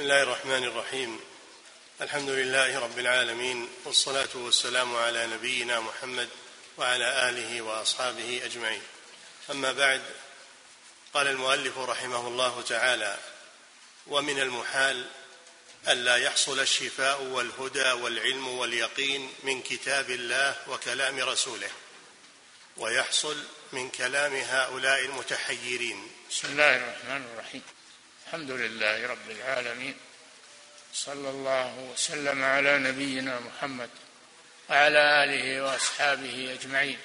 بسم الله الرحمن الرحيم. الحمد لله رب العالمين والصلاة والسلام على نبينا محمد وعلى آله وأصحابه أجمعين. أما بعد قال المؤلف رحمه الله تعالى ومن المحال الا يحصل الشفاء والهدى والعلم واليقين من كتاب الله وكلام رسوله ويحصل من كلام هؤلاء المتحيرين. بسم الله الرحمن الرحيم. الحمد لله رب العالمين. صلى الله وسلم على نبينا محمد وعلى آله وأصحابه أجمعين.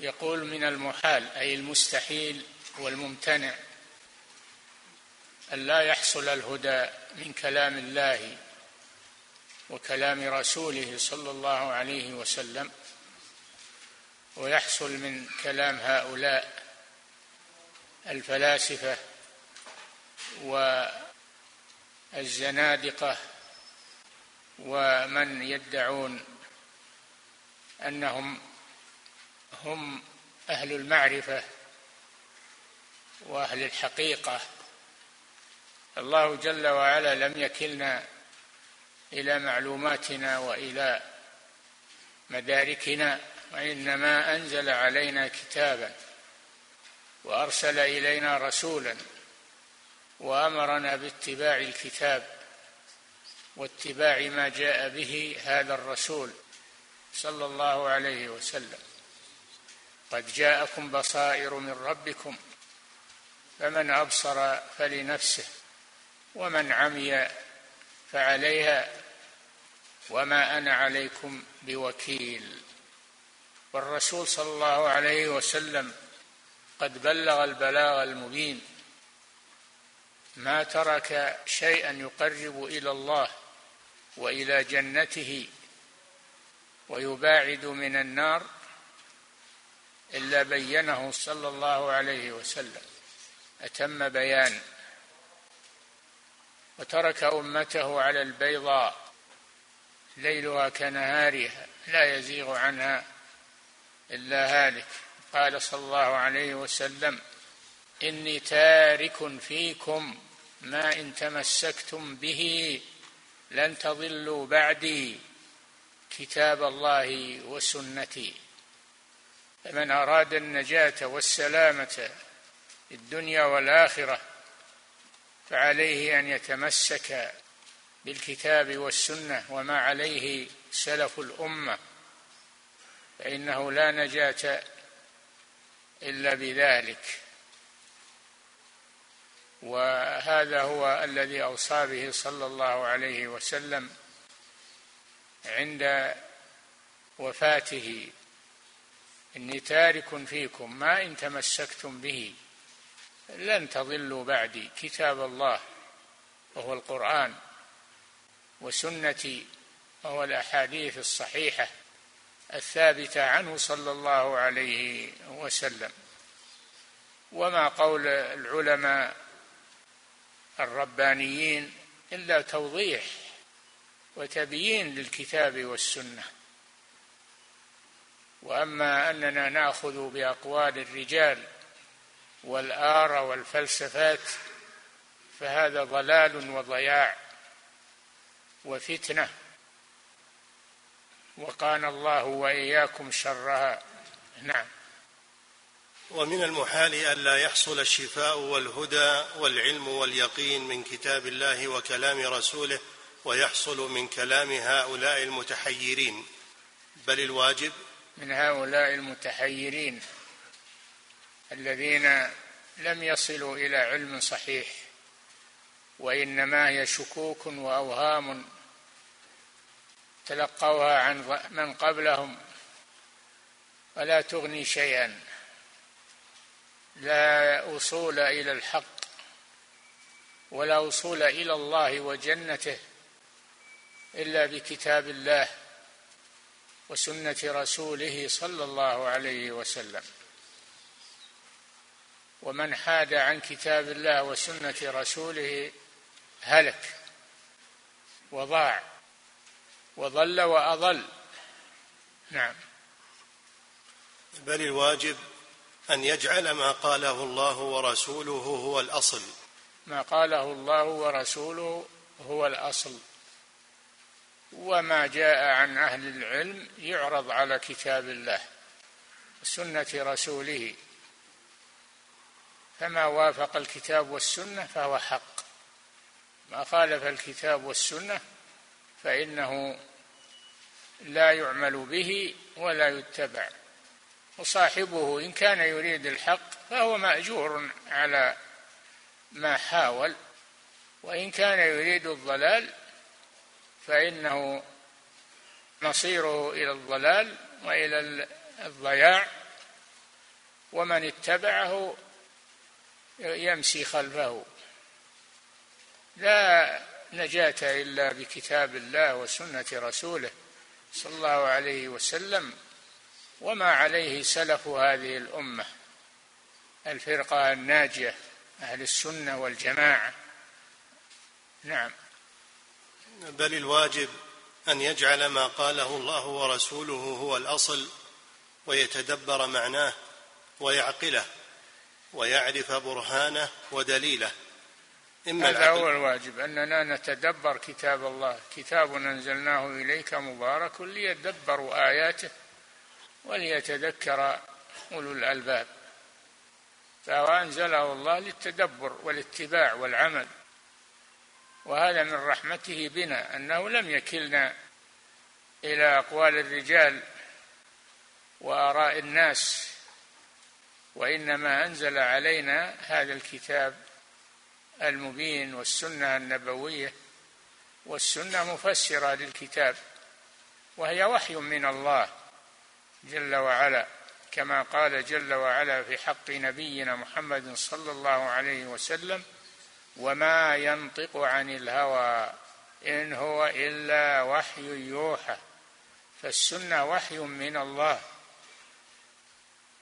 يقول من المحال أي المستحيل والممتنع أن لا يحصل الهدى من كلام الله وكلام رسوله صلى الله عليه وسلم ويحصل من كلام هؤلاء الفلاسفة والزنادقة ومن يدعون أنهم هم أهل المعرفة وأهل الحقيقة. الله جل وعلا لم يكلنا إلى معلوماتنا وإلى مداركنا وإنما أنزل علينا كتابا وأرسل إلينا رسولا. وأمرنا باتباع الكتاب واتباع ما جاء به هذا الرسول صلى الله عليه وسلم. قد جاءكم بصائر من ربكم فمن أبصر فلنفسه ومن عمي فعليها وما أنا عليكم بوكيل. والرسول صلى الله عليه وسلم قد بلغ البلاغ المبين ما ترك شيئا يقرب إلى الله وإلى جنته ويباعد من النار إلا بينه صلى الله عليه وسلم. أتم بيان. وترك أمته على البيضاء ليلها كنهارها لا يزيغ عنها إلا هالك. قال صلى الله عليه وسلم إني تارك فيكم ما إن تمسكتم به لن تضلوا بعدي كتاب الله وسنتي. فمن أراد النجاة والسلامة في الدنيا والآخرة فعليه أن يتمسك بالكتاب والسنة وما عليه سلف الأمة فإنه لا نجاة إلا بذلك. وهذا هو الذي أوصى به صلى الله عليه وسلم عند وفاته. إني تارك فيكم ما إن تمسكتم به. لن تضلوا بعدي. كتاب الله وهو القرآن وسنتي وهو الأحاديث الصحيحة الثابتة عنه صلى الله عليه وسلم. وما قول العلماء الربانيين إلا توضيح وتبيين للكتاب والسنة. وأما أننا نأخذ بأقوال الرجال والآرى والفلسفات فهذا ضلال وضياع وفتنة. وقانا الله وإياكم شرها. نعم. ومن المحال ألا يحصل الشفاء والهدى والعلم واليقين من كتاب الله وكلام رسوله ويحصل من كلام هؤلاء المتحيرين. بل الواجب من هؤلاء المتحيرين الذين لم يصلوا إلى علم صحيح وإنما هي شكوك وأوهام تلقوها عن من قبلهم ولا تغني شيئا. لا أصول إلى الحق ولا أصول إلى الله وجنته إلا بكتاب الله وسنة رسوله صلى الله عليه وسلم. ومن حاد عن كتاب الله وسنة رسوله هلك وضاع وضل وأضل. نعم. بل الواجب أن يجعل ما قاله الله ورسوله هو الأصل. ما قاله الله ورسوله هو الأصل. وما جاء عن أهل العلم يعرض على كتاب الله وسنة رسوله. فما وافق الكتاب والسنة فهو حق. ما خالف الكتاب والسنة فإنه لا يعمل به ولا يتبع. وصاحبه إن كان يريد الحق فهو مأجور على ما حاول وإن كان يريد الضلال فإنه مصيره إلى الضلال وإلى الضياع ومن اتبعه يمشي خلفه. لا نجاة إلا بكتاب الله وسنة رسوله صلى الله عليه وسلم. وما عليه سلف هذه الأمة الفرقة الناجية أهل السنة والجماعة. نعم. بل الواجب أن يجعل ما قاله الله ورسوله هو الأصل ويتدبر معناه ويعقله ويعرف برهانه ودليله. إما هذا هو الواجب أننا نتدبر كتاب الله. كتاب أنزلناه إليك مبارك ليدبروا آياته وليتذكر أولو الألباب فهو أنزله الله للتدبر والاتباع والعمل وهذا من رحمته بنا أنه لم يكلنا إلى أقوال الرجال وآراء الناس وإنما أنزل علينا هذا الكتاب المبين والسنة النبوية والسنة مفسرة للكتاب وهي وحي من الله. جل وعلا كما قال جل وعلا في حق نبينا محمد صلى الله عليه وسلم وما ينطق عن الهوى إن هو إلا وحي يوحى فالسنة وحي من الله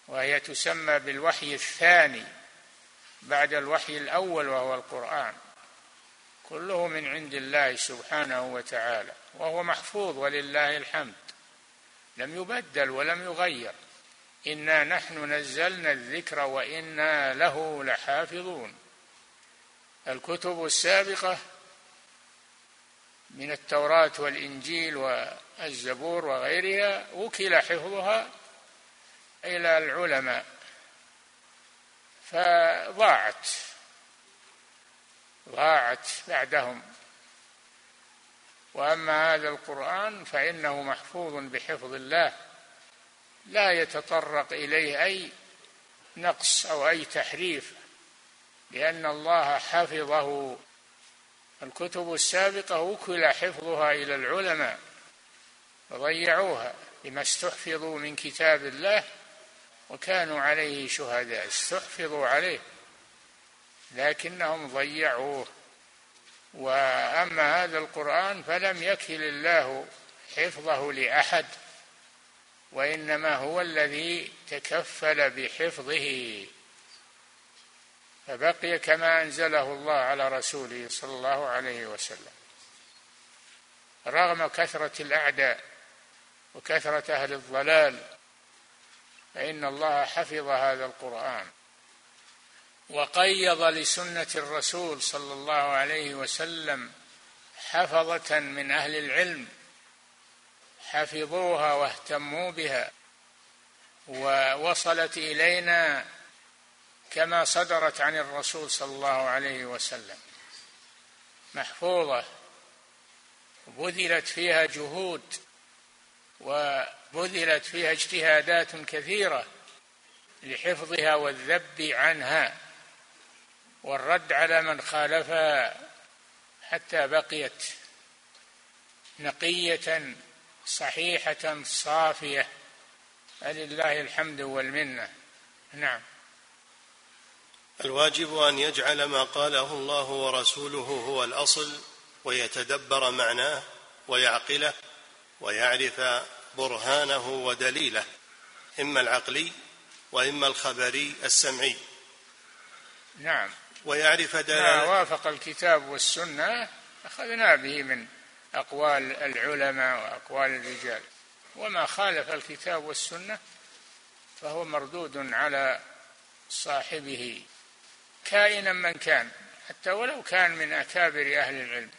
وهي تسمى بالوحي الثاني بعد الوحي الأول وهو القرآن كله من عند الله سبحانه وتعالى وهو محفوظ ولله الحمد. لم يبدل ولم يغير. إنا نحن نزلنا الذكر وإنا له لحافظون. الكتب السابقة من التوراة والإنجيل والزبور وغيرها وكل حفظها إلى العلماء. فضاعت ضاعت بعدهم. وأما هذا القرآن فإنه محفوظ بحفظ الله لا يتطرق إليه أي نقص أو أي تحريف لأن الله حفظه. الكتب السابقة وكل حفظها إلى العلماء فضيعوها بما استحفظوا من كتاب الله وكانوا عليه شهداء استحفظوا عليه لكنهم ضيعوه. وأما هذا القرآن فلم يكل الله حفظه لأحد وإنما هو الذي تكفل بحفظه. فبقي كما أنزله الله على رسوله صلى الله عليه وسلم. رغم كثرة الأعداء وكثرة أهل الضلال فإن الله حفظ هذا القرآن. وقيض لسنة الرسول صلى الله عليه وسلم حفظة من أهل العلم حفظوها واهتموا بها ووصلت إلينا كما صدرت عن الرسول صلى الله عليه وسلم. محفوظة بذلت فيها جهود وبذلت فيها اجتهادات كثيرة لحفظها والذب عنها. والرد على من خالفها حتى بقيت نقية صحيحة صافية. فلله الحمد والمنة. نعم. الواجب أن يجعل ما قاله الله ورسوله هو الأصل ويتدبر معناه ويعقله ويعرف برهانه ودليله إما العقلي وإما الخبري السمعي. نعم. ويعرف دلالة ما وافق الكتاب والسنة أخذنا به من أقوال العلماء وأقوال الرجال. وما خالف الكتاب والسنة فهو مردود على صاحبه كائنا من كان حتى ولو كان من أكابر أهل العلم.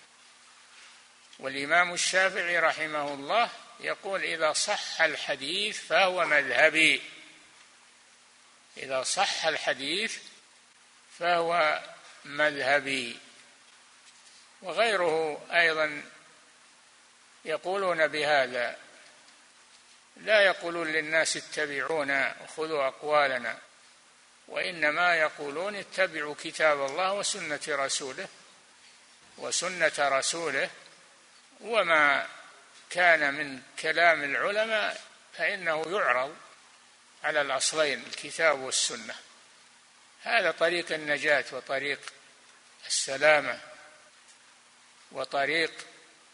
والإمام الشافعي رحمه الله يقول إذا صح الحديث فهو مذهبي. إذا صح الحديث فهو مذهبي. وغيره أيضا يقولون بهذا. لا يقولون للناس اتبعونا وخذوا أقوالنا. وإنما يقولون اتبعوا كتاب الله وسنة رسوله وسنة رسوله. وما كان من كلام العلماء فإنه يعرض على الأصلين الكتاب والسنة. هذا طريق النجاة وطريق السلامة وطريق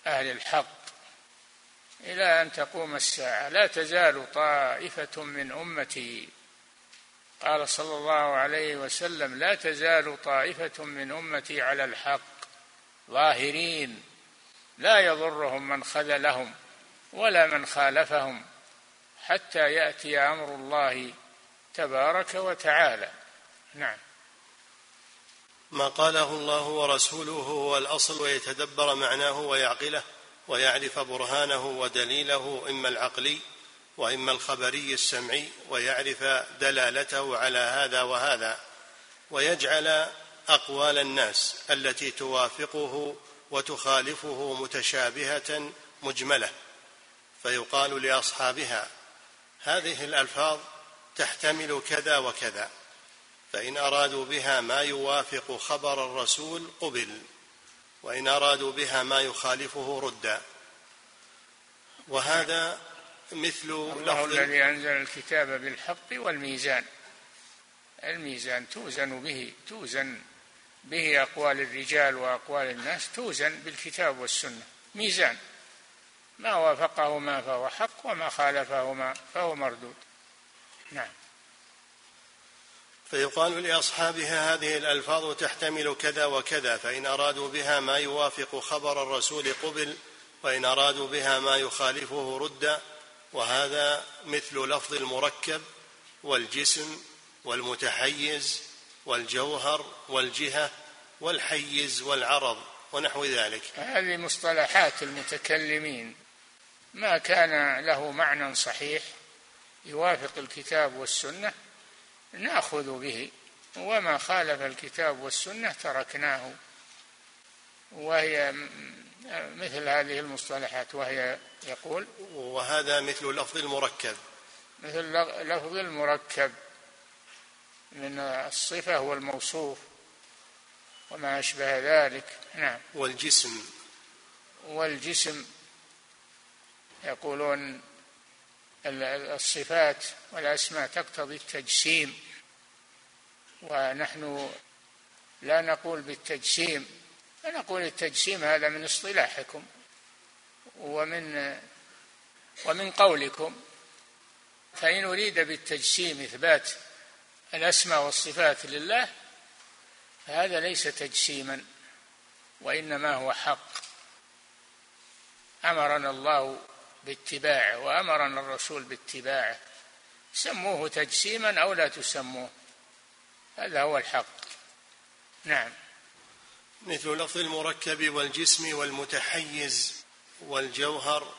أهل الحق. إلى أن تقوم الساعة لا تزال طائفة من أمتي قال صلى الله عليه وسلم لا تزال طائفة من أمتي على الحق ظاهرين لا يضرهم من خذلهم ولا من خالفهم حتى يأتي أمر الله تبارك وتعالى. نعم. ما قاله الله ورسوله هو الأصل ويتدبر معناه ويعقله ويعرف برهانه ودليله إما العقلي وإما الخبري السمعي ويعرف دلالته على هذا وهذا ويجعل أقوال الناس التي توافقه وتخالفه متشابهة مجملة فيقال لأصحابها هذه الألفاظ تحتمل كذا وكذا. فإن أرادوا بها ما يوافق خبر الرسول قبل وإن أرادوا بها ما يخالفه رد. وهذا مثل الله الذي أنزل الكتاب بالحق والميزان. الميزان توزن به توزن به أقوال الرجال وأقوال الناس توزن بالكتاب والسنة. ميزان. ما وافقهما فهو حق وما خالفهما فهو مردود. نعم. فيقال لأصحابها هذه الألفاظ تحتمل كذا وكذا فإن أرادوا بها ما يوافق خبر الرسول قبل وإن أرادوا بها ما يخالفه رد وهذا مثل لفظ المركب والجسم والمتحيز والجوهر والجهة والحيز والعرض ونحو ذلك. هذه مصطلحات المتكلمين. ما كان له معنى صحيح يوافق الكتاب والسنة نأخذ به وما خالف الكتاب والسنة تركناه. وهي مثل هذه المصطلحات وهي يقول وهذا مثل لفظ المركب. مثل لفظ المركب من الصفة والموصوف وما أشبه ذلك. نعم. والجسم. والجسم يقولون الصفات والأسماء تقتضي التجسيم. ونحن لا نقول بالتجسيم فنقول التجسيم هذا من اصطلاحكم ومن ومن قولكم. فإن أريد بالتجسيم إثبات الأسماء والصفات لله فهذا ليس تجسيما وإنما هو حق. أمرنا الله باتباعه وأمرنا الرسول باتباعه. سموه تجسيما أو لا تسموه. هذا هو الحق. نعم. مثل لفظ المركب والجسم والمتحيز والجوهر.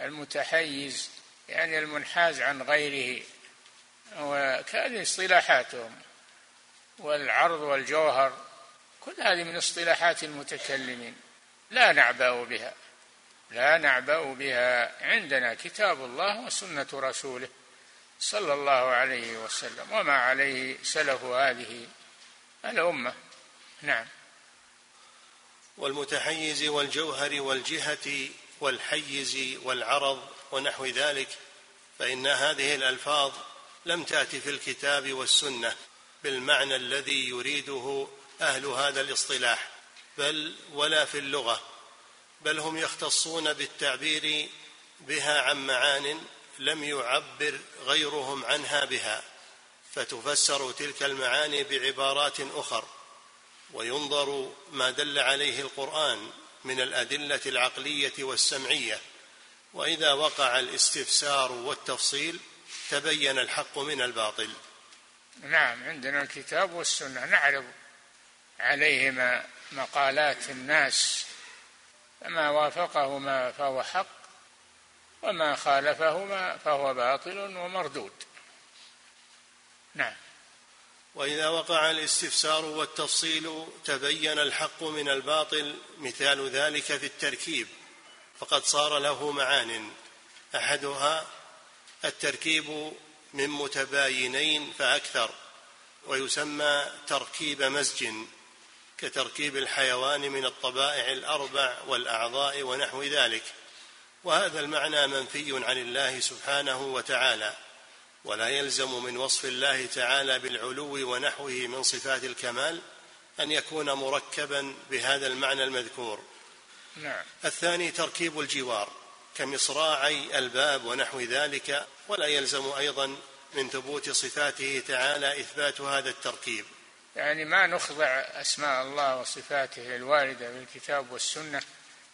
المتحيز يعني المنحاز عن غيره. وكهذه اصطلاحاتهم. والعرض والجوهر. كل هذه من اصطلاحات المتكلمين. لا نعبأ بها. لا نعبأ بها. عندنا كتاب الله وسنة رسوله صلى الله عليه وسلم. وما عليه سلف هذه الأمة. نعم. والمتحيز والجوهر والجهة والحيز والعرض ونحو ذلك فإن هذه الألفاظ لم تأت في الكتاب والسنة بالمعنى الذي يريده أهل هذا الاصطلاح بل ولا في اللغة. بل هم يختصون بالتعبير بها عن معان لم يعبر غيرهم عنها بها فتفسر تلك المعاني بعبارات أخر وينظر ما دل عليه القرآن من الأدلة العقلية والسمعية. وإذا وقع الاستفسار والتفصيل تبين الحق من الباطل. نعم عندنا الكتاب والسنة نعرض عليهما مقالات الناس فما وافقهما فهو حق وما خالفهما فهو باطل ومردود. نعم. وإذا وقع الاستفسار والتفصيل تبين الحق من الباطل مثال ذلك في التركيب فقد صار له معان. أحدها التركيب من متباينين فأكثر ويسمى تركيب مزج كتركيب الحيوان من الطبائع الأربع والأعضاء ونحو ذلك. وهذا المعنى منفي عن الله سبحانه وتعالى ولا يلزم من وصف الله تعالى بالعلو ونحوه من صفات الكمال أن يكون مركبا بهذا المعنى المذكور. نعم. الثاني تركيب الجوار كمصراعي الباب ونحو ذلك ولا يلزم أيضا من ثبوت صفاته تعالى إثبات هذا التركيب. يعني ما نخضع أسماء الله وصفاته الواردة في الكتاب والسنة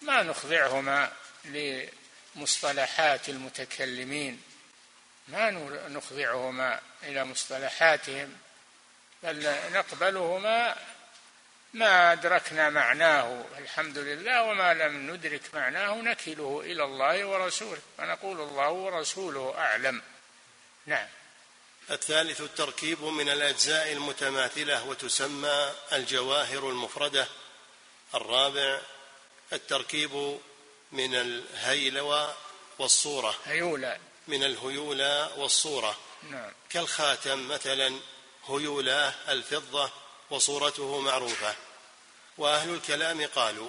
ما نخضعهما لمصطلحات المتكلمين. ما نخضعهما إلى مصطلحاتهم بل نقبلهما ما أدركنا معناه الحمد لله وما لم ندرك معناه نكله إلى الله ورسوله. فنقول الله ورسوله أعلم. نعم. الثالث التركيب من الأجزاء المتماثلة وتسمى الجواهر المفردة. الرابع التركيب من الهيلوى والصورة. هيولا من الهيولى والصورة. نعم. كالخاتم مثلا هيولاه الفضة وصورته معروفة. وأهل الكلام قالوا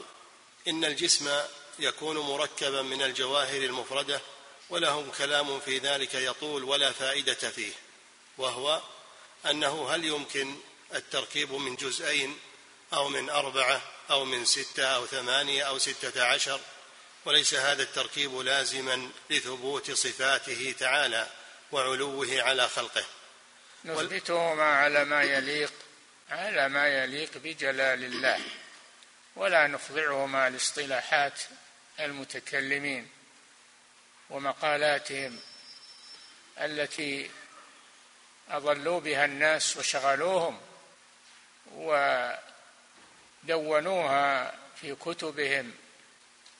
إن الجسم يكون مركبا من الجواهر المفردة ولهم كلام في ذلك يطول ولا فائدة فيه. وهو أنه هل يمكن التركيب من جزئين أو من أربعة أو من ستة أو ثمانية أو ستة عشر؟ وليس هذا التركيب لازما لثبوت صفاته تعالى وعلوه على خلقه. نثبتهما على ما يليق على ما يليق بجلال الله. ولا نخضعهما لاصطلاحات المتكلمين ومقالاتهم التي أضلوا بها الناس وشغلوهم ودونوها في كتبهم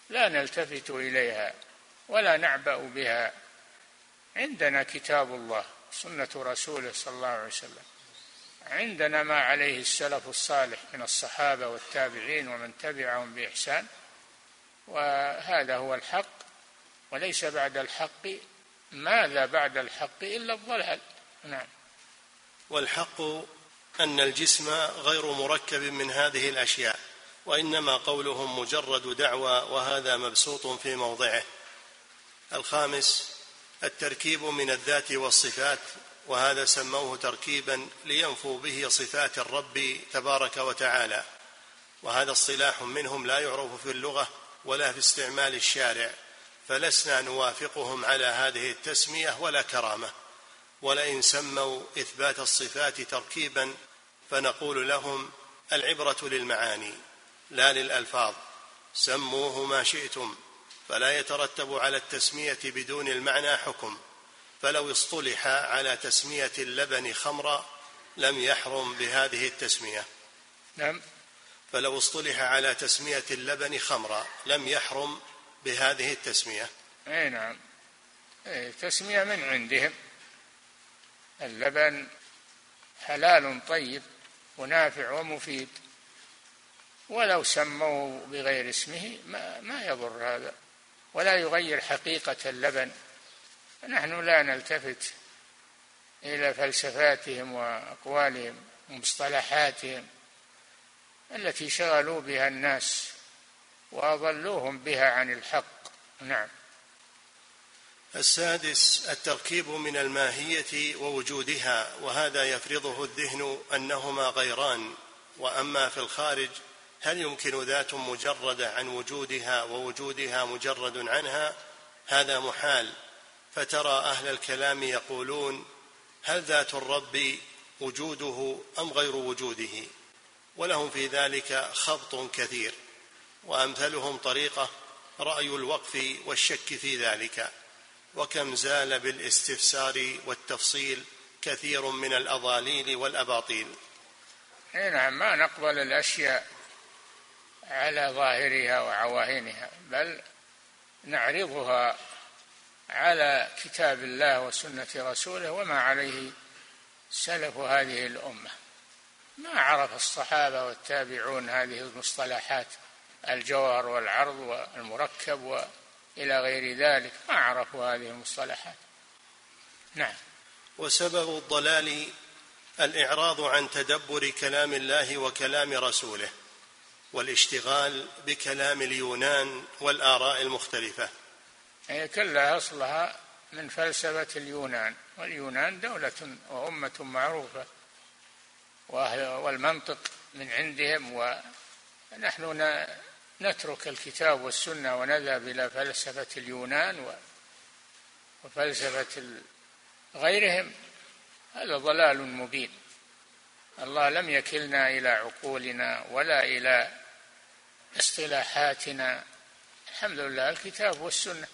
لا نلتفت إليها ولا نعبأ بها. عندنا كتاب الله سنة رسوله صلى الله عليه وسلم. عندنا ما عليه السلف الصالح من الصحابة والتابعين ومن تبعهم بإحسان وهذا هو الحق وليس بعد الحق. ماذا بعد الحق إلا الضلال؟ نعم. والحق أن الجسم غير مركب من هذه الأشياء وإنما قولهم مجرد دعوى وهذا مبسوط في موضعه. الخامس التركيب من الذات والصفات وهذا سموه تركيبا لينفوا به صفات الرب تبارك وتعالى. وهذا اصطلاح منهم لا يعرف في اللغة ولا في استعمال الشارع فلسنا نوافقهم على هذه التسمية ولا كرامة. ولئن سموا إثبات الصفات تركيبا فنقول لهم العبرة للمعاني لا للألفاظ. سموه ما شئتم فلا يترتب على التسمية بدون المعنى حكم. فلو اصطلح على تسمية اللبن خمرا لم يحرم بهذه التسمية. نعم. فلو اصطلح على تسمية اللبن خمرا لم يحرم بهذه التسمية. أي نعم. أي تسمية من عندهم؟ اللبن حلال طيب ونافع ومفيد. ولو سموه بغير اسمه ما, ما يضر هذا ولا يغير حقيقة اللبن. نحن لا نلتفت إلى فلسفاتهم وأقوالهم ومصطلحاتهم التي شغلوا بها الناس وأضلوهم بها عن الحق. نعم. السادس التركيب من الماهية ووجودها وهذا يفرضه الذهن أنهما غيران. وأما في الخارج هل يمكن ذات مجردة عن وجودها ووجودها مجرد عنها؟ هذا محال. فترى أهل الكلام يقولون هل ذات الرب وجوده أم غير وجوده؟ ولهم في ذلك خبط كثير. وأمثلهم طريقة رأي الوقف والشك في ذلك. وكم زال بالاستفسار والتفصيل كثير من الأضاليل والأباطيل. نعم ما نقبل الأشياء على ظاهرها وعواهنها بل نعرضها على كتاب الله وسنة رسوله وما عليه سلف هذه الأمة. ما عرف الصحابة والتابعون هذه المصطلحات الجوهر والعرض والمركب وإلى غير ذلك. ما عرفوا هذه المصطلحات. نعم. وسبب الضلال الإعراض عن تدبر كلام الله وكلام رسوله والاشتغال بكلام اليونان والآراء المختلفة. هي كلها أصلها من فلسفة اليونان. واليونان دولة وأمة معروفة والمنطق من عندهم ونحن نترك الكتاب والسنة ونذهب إلى فلسفة اليونان وفلسفة غيرهم. هذا ضلال مبين. الله لم يكلنا إلى عقولنا ولا إلى اصطلاحاتنا. الحمد لله الكتاب والسنة.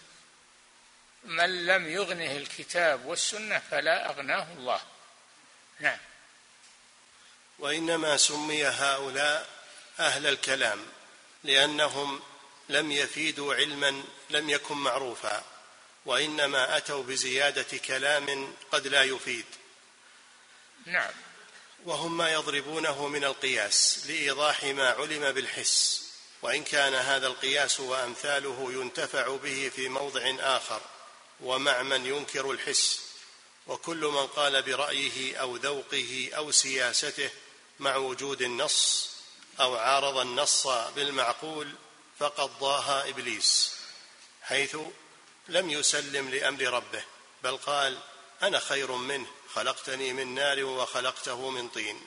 من لم يغنه الكتاب والسنة فلا أغناه الله. نعم. وإنما سمي هؤلاء أهل الكلام. لأنهم لم يفيدوا علما لم يكن معروفا وإنما أتوا بزيادة كلام قد لا يفيد. نعم. وهم ما يضربونه من القياس لإيضاح ما علم بالحس وإن كان هذا القياس وأمثاله ينتفع به في موضع آخر ومع من ينكر الحس. وكل من قال برأيه أو ذوقه أو سياسته مع وجود النص أو عارض النص بالمعقول فقد ضاها إبليس حيث لم يسلم لأمر ربه بل قال أنا خير منه خلقتني من نار وخلقته من طين.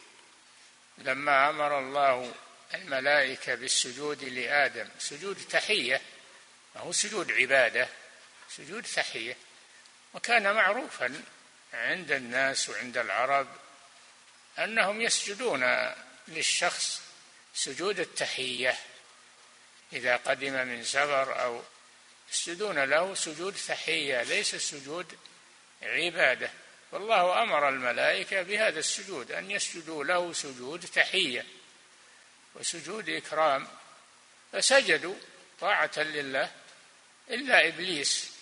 لما أمر الله الملائكة بالسجود لآدم سجود تحية ما هو سجود عبادة سجود تحية وكان معروفا عند الناس وعند العرب أنهم يسجدون للشخص سجود التحية إذا قدم من سفر أو يسجدون له سجود تحية ليس سجود عبادة. والله أمر الملائكة بهذا السجود أن يسجدوا له سجود تحية وسجود إكرام. فسجدوا طاعة لله إلا إبليس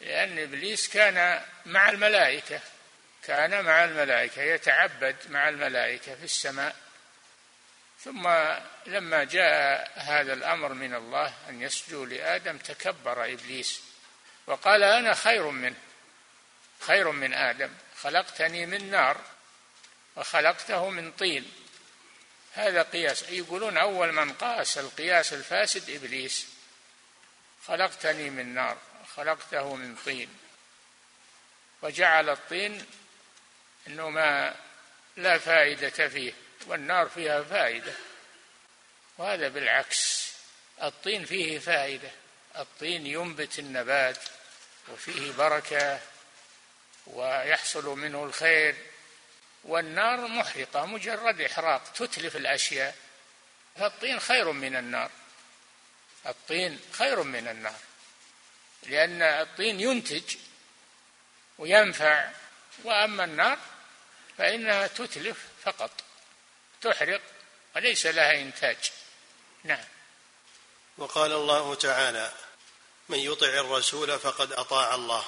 لأن إبليس كان مع الملائكة كان مع الملائكة يتعبد مع الملائكة في السماء. ثم لما جاء هذا الأمر من الله أن يسجدوا لآدم تكبر إبليس وقال أنا خير منه خير من آدم خلقتني من نار وخلقته من طين. هذا قياس. يقولون أول من قاس القياس الفاسد إبليس. خلقتني من نار خلقته من طين. وجعل الطين إنه ما لا فائدة فيه. والنار فيها فائدة. وهذا بالعكس الطين فيه فائدة. الطين ينبت النبات وفيه بركة ويحصل منه الخير. والنار محرقة مجرد إحراق تتلف الأشياء. فالطين خير من النار. الطين خير من النار. لأن الطين ينتج وينفع. وأما النار فإنها تتلف فقط. تحرق وليس لها إنتاج؟ نعم. وقال الله تعالى من يطع الرسول فقد أطاع الله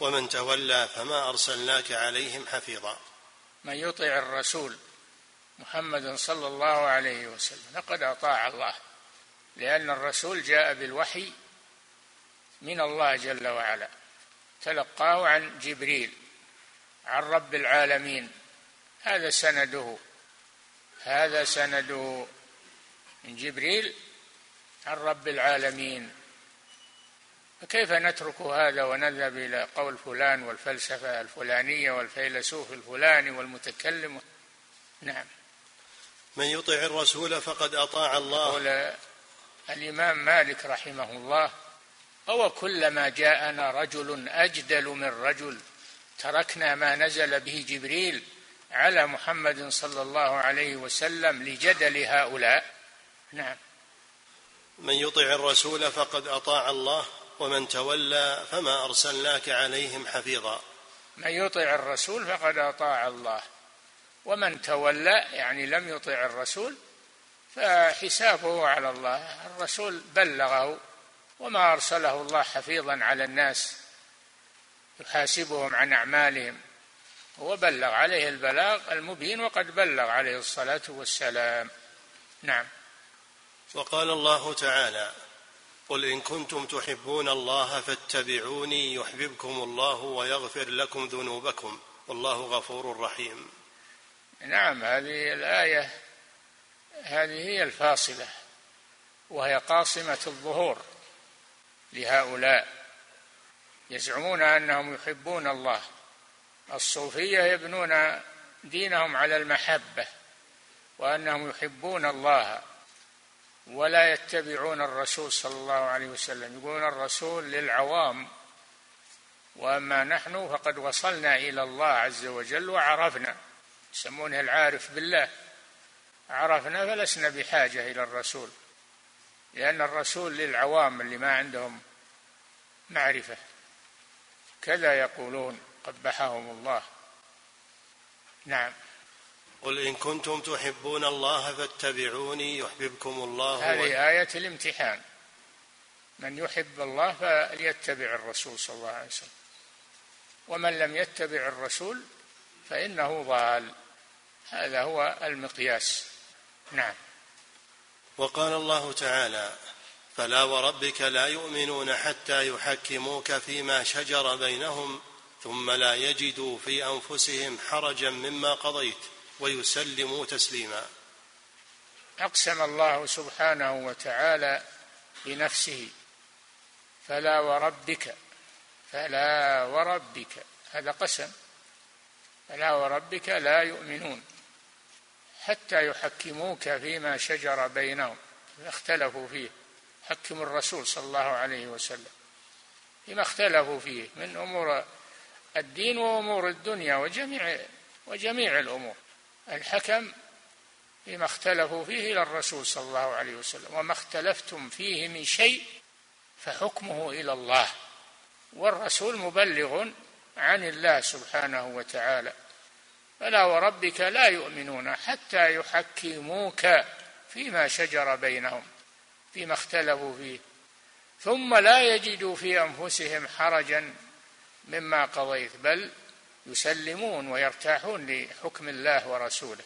ومن تولى فما أرسلناك عليهم حفيظا. من يطع الرسول محمد صلى الله عليه وسلم فقد أطاع الله لأن الرسول جاء بالوحي من الله جل وعلا تلقاه عن جبريل عن رب العالمين هذا سنده. هذا سنده من جبريل عن رب العالمين. فكيف نترك هذا ونذهب إلى قول فلان والفلسفة الفلانية والفيلسوف الفلاني والمتكلم؟ نعم. من يطع الرسول فقد أطاع الله. قول الإمام مالك رحمه الله أو كلما جاءنا رجل أجدل من رجل تركنا ما نزل به جبريل على محمد صلى الله عليه وسلم لجدل هؤلاء؟ نعم. من يطع الرسول فقد أطاع الله ومن تولى فما أرسلناك عليهم حفيظا. من يطع الرسول فقد أطاع الله ومن تولى يعني لم يطع الرسول فحسابه على الله. الرسول بلغه وما أرسله الله حفيظا على الناس يحاسبهم عن أعمالهم. هو بلغ عليه البلاغ المبين وقد بلغ عليه الصلاة والسلام. نعم. وقال الله تعالى قل إن كنتم تحبون الله فاتبعوني يحببكم الله ويغفر لكم ذنوبكم والله غفور رحيم. نعم هذه الآية هذه هي الفاصلة وهي قاصمة الظهور لهؤلاء. يزعمون أنهم يحبون الله. الصوفية يبنون دينهم على المحبة وأنهم يحبون الله ولا يتبعون الرسول صلى الله عليه وسلم. يقولون الرسول للعوام وأما نحن فقد وصلنا إلى الله عز وجل وعرفنا يسمونه العارف بالله. عرفنا فلسنا بحاجة إلى الرسول لأن الرسول للعوام اللي ما عندهم معرفة. كذا يقولون. قبحهم الله. نعم. قل إن كنتم تحبون الله فاتبعوني يحببكم الله هذه آية الامتحان. من يحب الله فليتبع الرسول صلى الله عليه وسلم. ومن لم يتبع الرسول فإنه ضال. هذا هو المقياس. نعم. وقال الله تعالى فلا وربك لا يؤمنون حتى يحكموك فيما شجر بينهم ثم لا يجدوا في أنفسهم حرجا مما قضيت ويسلموا تسليما. أقسم الله سبحانه وتعالى بنفسه فلا وربك فلا وربك هذا قسم فلا وربك لا يؤمنون حتى يحكموك فيما شجر بينهم اختلفوا فيه حكم الرسول صلى الله عليه وسلم فيما اختلفوا فيه من أمور الدين وأمور الدنيا وجميع وجميع الأمور. الحكم فيما اختلفوا فيه إلى الرسول صلى الله عليه وسلم. وما اختلفتم فيه من شيء فحكمه إلى الله. والرسول مبلغ عن الله سبحانه وتعالى. فلا وربك لا يؤمنون حتى يحكموك فيما شجر بينهم فيما اختلفوا فيه. ثم لا يجدوا في أنفسهم حرجا مما قضيت بل يسلمون ويرتاحون لحكم الله ورسوله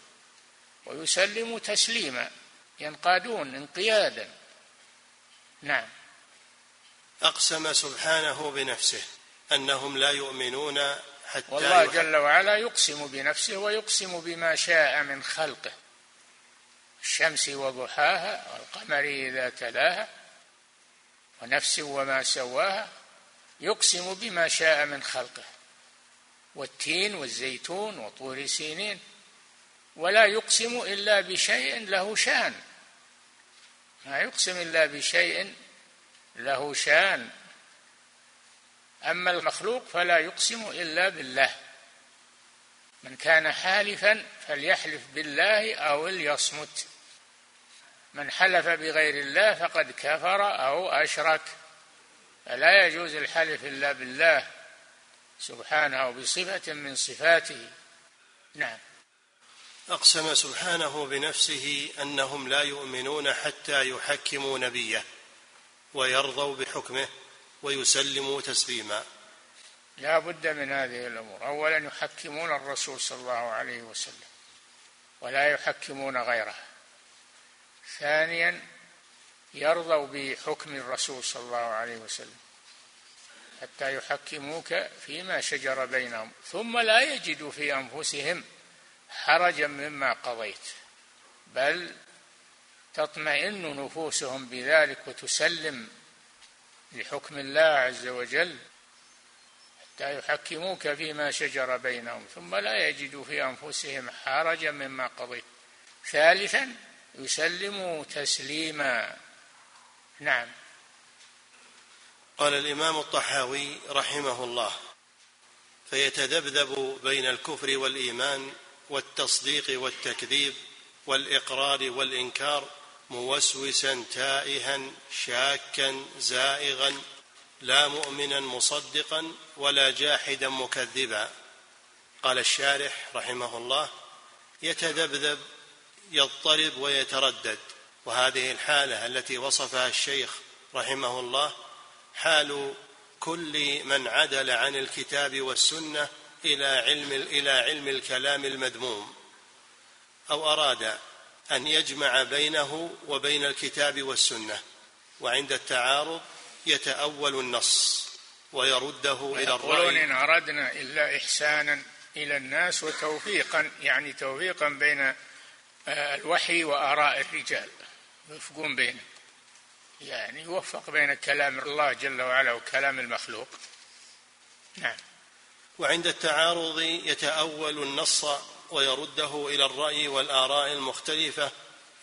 ويسلموا تسليما ينقادون انقيادا. نعم. أقسم سبحانه بنفسه أنهم لا يؤمنون حتى والله جل وعلا يقسم بنفسه ويقسم بما شاء من خلقه الشمس وضحاها والقمر إذا تلاها ونفس وما سواها يقسم بما شاء من خلقه والتين والزيتون وطور سينين. ولا يقسم إلا بشيء له شان. ما يقسم إلا بشيء له شان. أما المخلوق فلا يقسم إلا بالله. من كان حالفا فليحلف بالله أو ليصمت. من حلف بغير الله فقد كفر أو أشرك. فلا يجوز الحلف إلا بالله سبحانه بصفة من صفاته. نعم. أقسم سبحانه بنفسه أنهم لا يؤمنون حتى يحكموا نبيه ويرضوا بحكمه ويسلموا تسليما. لا بد من هذه الأمور. اولا يحكمون الرسول صلى الله عليه وسلم ولا يحكمون غيره. ثانيا يرضوا بحكم الرسول صلى الله عليه وسلم حتى يحكموك فيما شجر بينهم ثم لا يجدوا في أنفسهم حرجا مما قضيت بل تطمئن نفوسهم بذلك وتسلم لحكم الله عز وجل حتى يحكموك فيما شجر بينهم ثم لا يجدوا في أنفسهم حرجا مما قضيت. ثالثا يسلموا تسليما. نعم. قال الإمام الطحاوي رحمه الله فيتذبذب بين الكفر والإيمان والتصديق والتكذيب والإقرار والإنكار موسوسا تائها شاكا زائغا لا مؤمنا مصدقا ولا جاحدا مكذبا. قال الشارح رحمه الله يتذبذب يضطرب ويتردد. وهذه الحالة التي وصفها الشيخ رحمه الله حال كل من عدل عن الكتاب والسنة إلى علم إلى علم الكلام المذموم أو أراد أن يجمع بينه وبين الكتاب والسنة وعند التعارض يتأول النص ويرده إلى الرأي. إن أردنا إلا إحسانا إلى الناس وتوفيقا يعني توفيقا بين آه، الوحي وآراء الرجال. يوفقون بينه يعني يوفق بين كلام الله جل وعلا وكلام المخلوق. نعم. وعند التعارض يتأول النص ويرده إلى الرأي والآراء المختلفة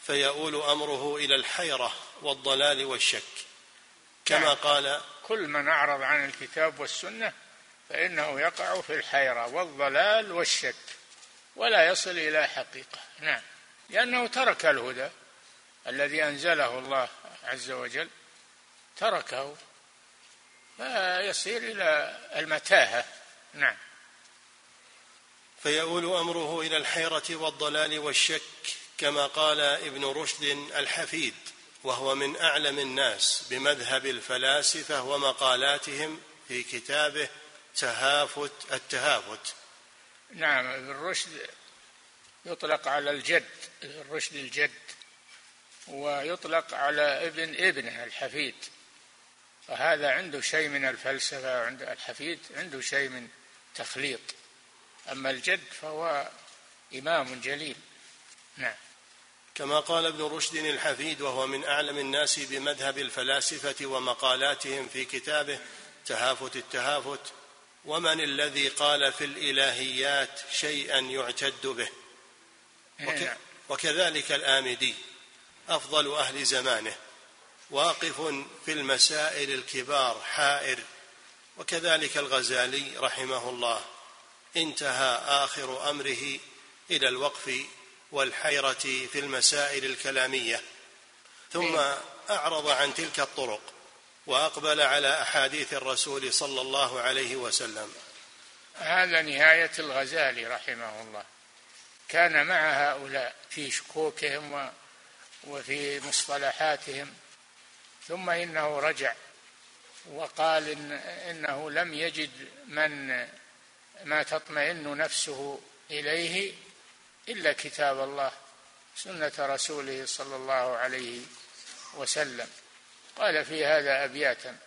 فيؤول أمره إلى الحيرة والضلال والشك. كما نعم. قال كل من أعرض عن الكتاب والسنة فإنه يقع في الحيرة والضلال والشك ولا يصل إلى حقيقة. نعم. لأنه ترك الهدى. الذي أنزله الله عز وجل تركه فيصير إلى المتاهة. نعم. فيؤول أمره إلى الحيرة والضلال والشك كما قال ابن رشد الحفيد وهو من أعلم الناس بمذهب الفلاسفة ومقالاتهم في كتابه تهافت التهافت. نعم ابن رشد يطلق على الجد الرشد الجد. ويطلق على ابن ابنه الحفيد. فهذا عنده شيء من الفلسفة عند الحفيد عنده شيء من تخليط. أما الجد فهو إمام جليل. نعم. كما قال ابن رشد الحفيد وهو من أعلم الناس بمذهب الفلاسفة ومقالاتهم في كتابه تهافت التهافت ومن الذي قال في الإلهيات شيئا يعتد به. وك نعم. وكذلك الآمدي. أفضل أهل زمانه واقف في المسائل الكبار حائر. وكذلك الغزالي رحمه الله انتهى آخر أمره إلى الوقف والحيرة في المسائل الكلامية. ثم أعرض عن تلك الطرق وأقبل على أحاديث الرسول صلى الله عليه وسلم. هذا نهاية الغزالي رحمه الله. كان مع هؤلاء في شكوكهم وفي مصطلحاتهم ثم إنه رجع وقال إن إنه لم يجد من ما تطمئن نفسه إليه إلا كتاب الله سنة رسوله صلى الله عليه وسلم. قال في هذا أبياتا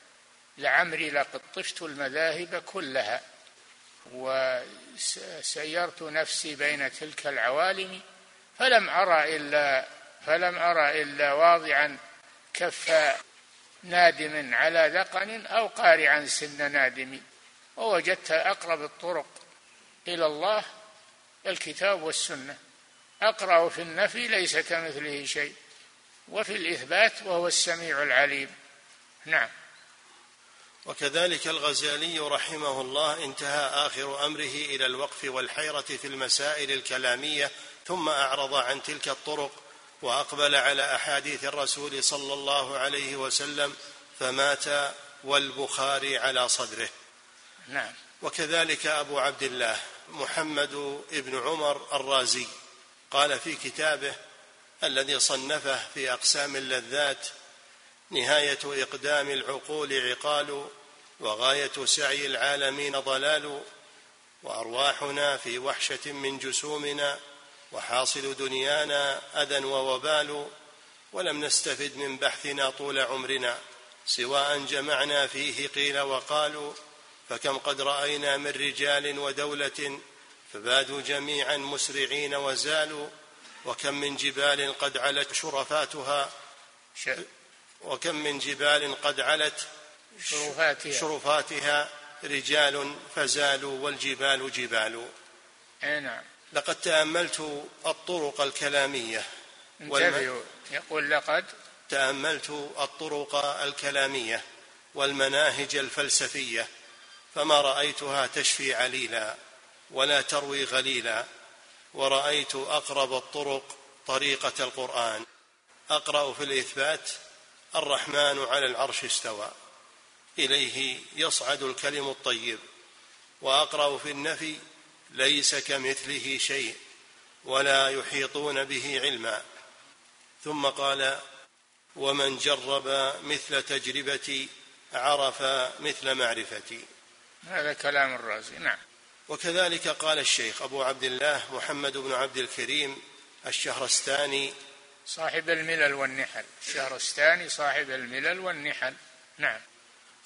لعمري لقد طفت المذاهب كلها وسيرت نفسي بين تلك العوالم فلم أرى إلا فلم أرى إلا واضعا كف نادم على ذقن أو قارعا سن نادم. ووجدت أقرب الطرق إلى الله الكتاب والسنة. أقرأ في النفي ليس كمثله شيء وفي الإثبات وهو السميع العليم. نعم. وكذلك الغزالي رحمه الله انتهى آخر أمره إلى الوقف والحيرة في المسائل الكلامية ثم أعرض عن تلك الطرق وأقبل على أحاديث الرسول صلى الله عليه وسلم فمات والبخاري على صدره. نعم. وكذلك أبو عبد الله محمد بن عمر الرازي قال في كتابه الذي صنفه في أقسام اللذات نهاية إقدام العقول عقال وغاية سعي العالمين ضلال وأرواحنا في وحشة من جسومنا وحاصل دنيانا أذى ووبال ولم نستفد من بحثنا طول عمرنا سواء جمعنا فيه قيل وقالوا فكم قد رأينا من رجال ودولة فبادوا جميعا مسرعين وزالوا وكم من جبال قد علت شرفاتها وكم من جبال قد علت شرفاتها, شرفاتها رجال فزالوا والجبال جبال. نعم. لقد تأملت الطرق الكلامية. يقول لقد تأملت الطرق الكلامية والمناهج الفلسفية فما رأيتها تشفي عليلا ولا تروي غليلا ورأيت أقرب الطرق طريقة القرآن. أقرأ في الإثبات الرحمن على العرش استوى إليه يصعد الكلم الطيب وأقرأ في النفي ليس كمثله شيء ولا يحيطون به علما. ثم قال ومن جرب مثل تجربتي عرف مثل معرفتي. هذا كلام الرازي نعم. وكذلك قال الشيخ أبو عبد الله محمد بن عبد الكريم الشهرستاني صاحب الملل والنحل. الشهرستاني صاحب الملل والنحل. نعم.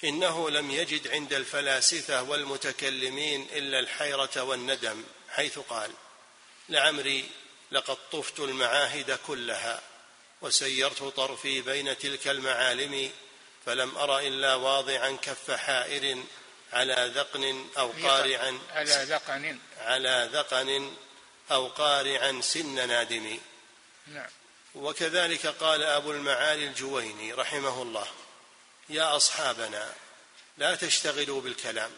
إنه لم يجد عند الفلاسفة والمتكلمين إلا الحيرة والندم حيث قال لعمري لقد طفت المعاهد كلها وسيرت طرفي بين تلك المعالم فلم أر إلا واضعا كف حائر على ذقن أو قارعا على ذقن. على ذقن أو قارعا سن نادم نعم. وكذلك قال أبو المعالي الجويني رحمه الله يا أصحابنا لا تشتغلوا بالكلام.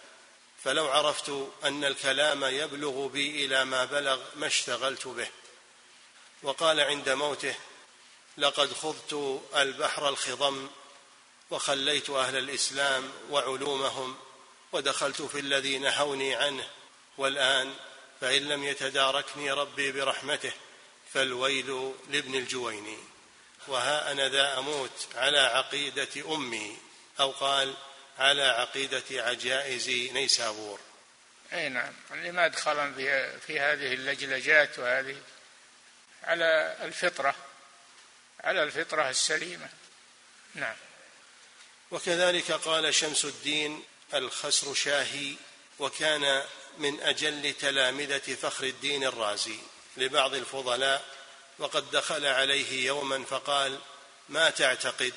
فلو عرفت أن الكلام يبلغ بي إلى ما بلغ ما اشتغلت به. وقال عند موته لقد خضت البحر الخضم وخليت أهل الإسلام وعلومهم ودخلت في الذي نهوني عنه. والآن فإن لم يتداركني ربي برحمته فالويل لابن الجويني. وها أنا ذا أموت على عقيدة أمي أو قال على عقيدة عجائز نيسابور. أي نعم اللي ما دخل في, في هذه اللجلجات وهذه. على الفطرة على الفطرة السليمة. نعم. وكذلك قال شمس الدين الخسر شاهي وكان من أجل تلامذة فخر الدين الرازي. لبعض الفضلاء وقد دخل عليه يوما فقال ما تعتقد؟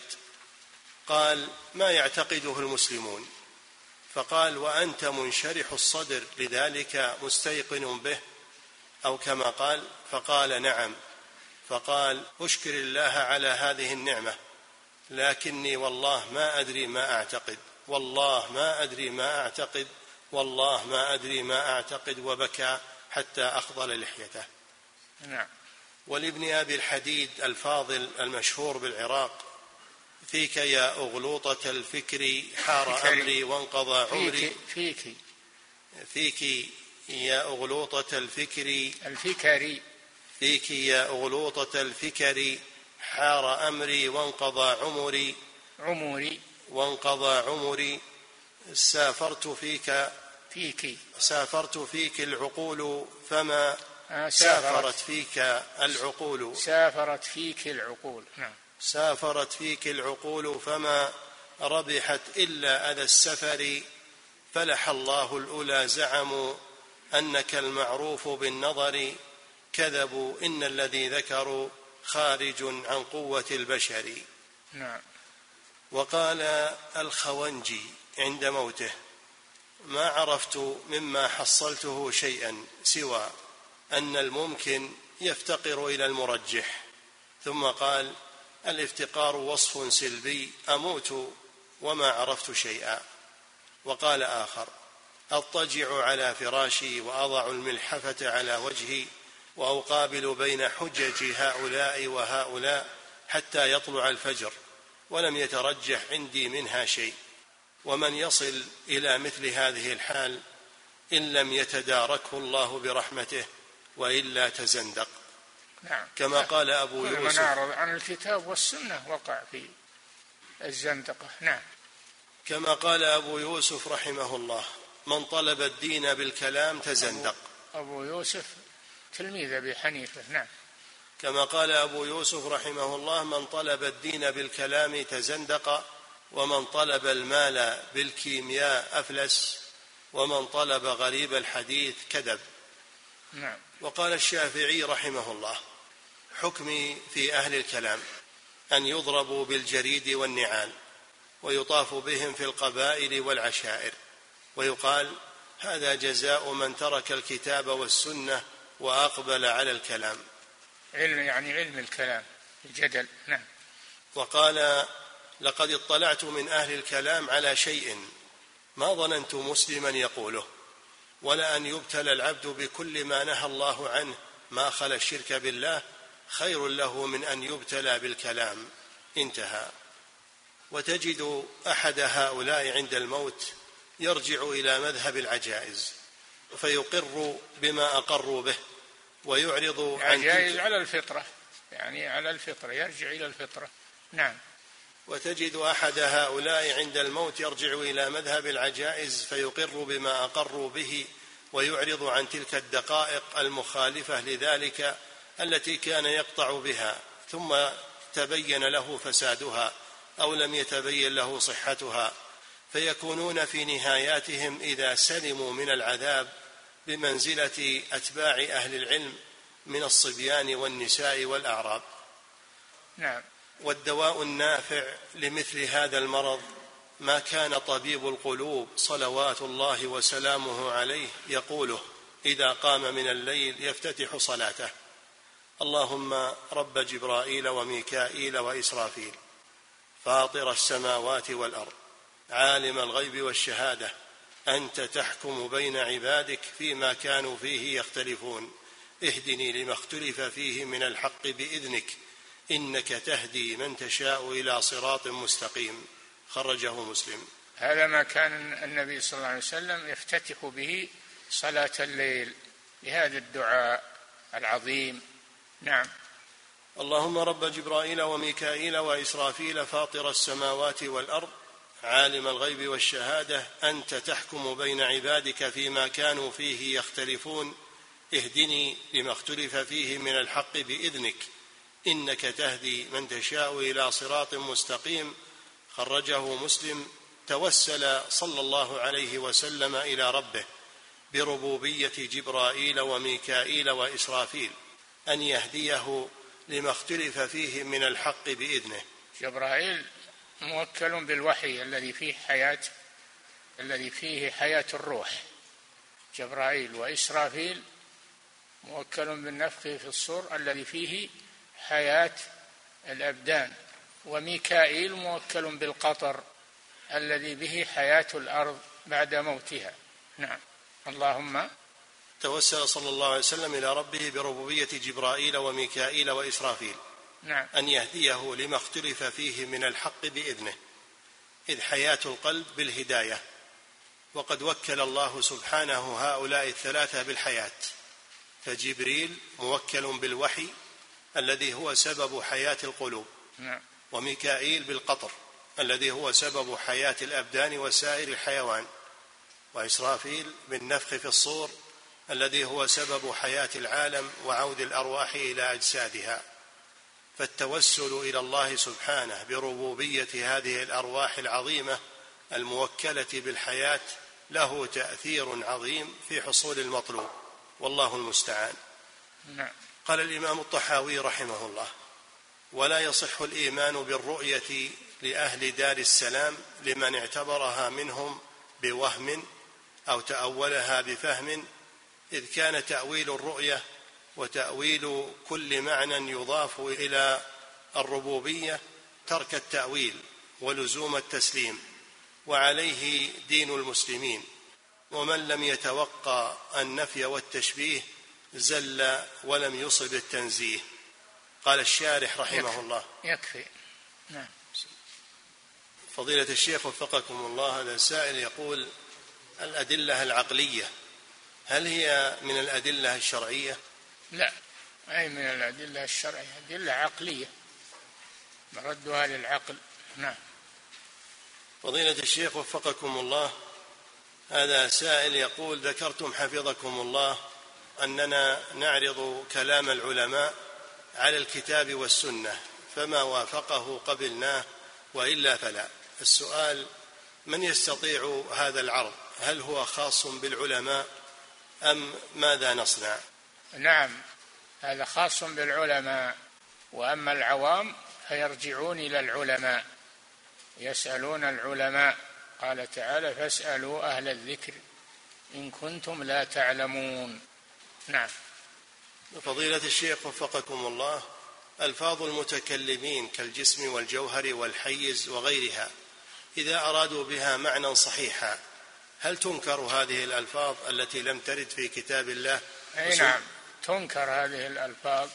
قال ما يعتقده المسلمون. فقال وأنت منشرح الصدر لذلك مستيقن به؟ أو كما قال فقال نعم. فقال أشكر الله على هذه النعمة لكني والله ما أدري ما أعتقد والله ما أدري ما أعتقد والله ما أدري ما أعتقد. وبكى حتى أخضل لحيته. نعم. ولابن أبي الحديد الفاضل المشهور بالعراق فيك يا أغلوطة الفكر حار أمري وانقضى عمري. فيك فيك, يا أغلوطة الفكر الفكري فيك يا أغلوطة الفكر حار أمري وانقضى عمري. عمري. وانقضى عمري. سافرت فيك فيك. سافرت فيك العقول فما سافرت. فيك العقول. سافرت فيك العقول. نعم. سافرت فيك العقول فما ربحت إلا أذى السفر. فلح الله الأولى زعموا أنك المعروف بالنظر. كذبوا إن الذي ذكروا خارج عن قوة البشر. نعم. وقال الخونجي عند موته ما عرفت مما حصلته شيئا سوى. أن الممكن يفتقر إلى المرجح. ثم قال الإفتقار وصف سلبي أموت وما عرفت شيئا. وقال آخر أضطجع على فراشي وأضع الملحفة على وجهي وأقابل بين حجج هؤلاء وهؤلاء حتى يطلع الفجر ولم يترجح عندي منها شيء. ومن يصل إلى مثل هذه الحال إن لم يتداركه الله برحمته وإلا تزندق. نعم. كما قال أبو يوسف. من أعرض عن الكتاب والسنة وقع في الزندقة. نعم. كما قال أبو يوسف رحمه الله من طلب الدين بالكلام تزندق. أبو يوسف تلميذ أبي حنيفة نعم. كما قال أبو يوسف رحمه الله من طلب الدين بالكلام تزندق ومن طلب المال بالكيمياء أفلس ومن طلب غريب الحديث كذب. نعم. وقال الشافعي رحمه الله حكمي في أهل الكلام أن يضربوا بالجريد والنعال ويطاف بهم في القبائل والعشائر ويقال هذا جزاء من ترك الكتاب والسنة وأقبل على الكلام. علم يعني علم الكلام الجدل نعم. وقال لقد اطلعت من أهل الكلام على شيء ما ظننت مسلما يقوله. ولا أن يبتلى العبد بكل ما نهى الله عنه ما خلا الشرك بالله خير له من أن يبتلى بالكلام. انتهى. وتجد أحد هؤلاء عند الموت يرجع إلى مذهب العجائز فيقر بما أقروا به ويعرض عن جائز على الفطرة يعني على الفطرة يرجع إلى الفطرة. نعم. وتجد أحد هؤلاء عند الموت يرجع إلى مذهب العجائز فيقر بما أقروا به ويعرض عن تلك الدقائق المخالفة لذلك التي كان يقطع بها ثم تبين له فسادها أو لم يتبين له صحتها فيكونون في نهاياتهم إذا سلموا من العذاب بمنزلة أتباع أهل العلم من الصبيان والنساء والأعراب. نعم. والدواء النافع لمثل هذا المرض ما كان طبيب القلوب صلوات الله وسلامه عليه يقوله إذا قام من الليل يفتتح صلاته. اللهم رب جبرائيل وميكائيل وإسرافيل فاطر السماوات والأرض عالم الغيب والشهادة أنت تحكم بين عبادك فيما كانوا فيه يختلفون اهدني لما اختلف فيه من الحق بإذنك إنك تهدي من تشاء إلى صراط مستقيم. خرجه مسلم. هذا ما كان النبي صلى الله عليه وسلم يفتتح به صلاة الليل بهذا الدعاء العظيم. نعم. اللهم رب جبرائيل وميكائيل وإسرافيل فاطر السماوات والأرض عالم الغيب والشهادة أنت تحكم بين عبادك فيما كانوا فيه يختلفون اهدني لما اختلف فيه من الحق بإذنك. إنك تهدي من تشاء إلى صراط مستقيم. خرجه مسلم. توسل صلى الله عليه وسلم إلى ربه بربوبية جبرائيل وميكائيل وإسرافيل أن يهديه لما اختلف فيه من الحق بإذنه. جبرائيل موكل بالوحي الذي فيه حياة الذي فيه حياة الروح. جبرائيل وإسرافيل موكل بالنفخ في الصور الذي فيه حياة الأبدان وميكائيل موكل بالقطر الذي به حياة الأرض بعد موتها. نعم. اللهم توسل صلى الله عليه وسلم إلى ربه بربوبية جبرائيل وميكائيل وإسرافيل. نعم. أن يهديه لما اختلف فيه من الحق بإذنه. إذ حياة القلب بالهداية. وقد وكل الله سبحانه هؤلاء الثلاثة بالحياة. فجبريل موكل بالوحي الذي هو سبب حياة القلوب. نعم. وميكائيل بالقطر الذي هو سبب حياة الأبدان وسائر الحيوان. وإسرافيل بالنفخ في الصور الذي هو سبب حياة العالم وعود الأرواح إلى أجسادها. فالتوسل إلى الله سبحانه بربوبية هذه الأرواح العظيمة الموكلة بالحياة له تأثير عظيم في حصول المطلوب. والله المستعان. نعم. قال الإمام الطحاوي رحمه الله ولا يصح الإيمان بالرؤية لأهل دار السلام لمن اعتبرها منهم بوهم أو تأولها بفهم إذ كان تأويل الرؤية وتأويل كل معنى يضاف إلى الربوبية ترك التأويل ولزوم التسليم وعليه دين المسلمين ومن لم يتوقى النفي والتشبيه زل ولم يصب التنزيه. قال الشارح رحمه يكفي. الله. يكفي. نعم. فضيلة الشيخ وفقكم الله هذا سائل يقول الأدلة العقلية هل هي من الأدلة الشرعية؟ لا أي من الأدلة الشرعية؟ أدلة عقلية. مردها للعقل. نعم. فضيلة الشيخ وفقكم الله هذا سائل يقول ذكرتم حفظكم الله أننا نعرض كلام العلماء على الكتاب والسنة فما وافقه قبلناه وإلا فلا. السؤال من يستطيع هذا العرض؟ هل هو خاص بالعلماء أم ماذا نصنع؟ نعم هذا خاص بالعلماء وأما العوام فيرجعون إلى العلماء. يسألون العلماء قال تعالى فاسألوا أهل الذكر إن كنتم لا تعلمون. نعم. فضيلة الشيخ وفقكم الله ألفاظ المتكلمين كالجسم والجوهر والحيز وغيرها إذا أرادوا بها معنى صحيحا هل تنكر هذه الألفاظ التي لم ترد في كتاب الله؟ أي نعم تنكر هذه الألفاظ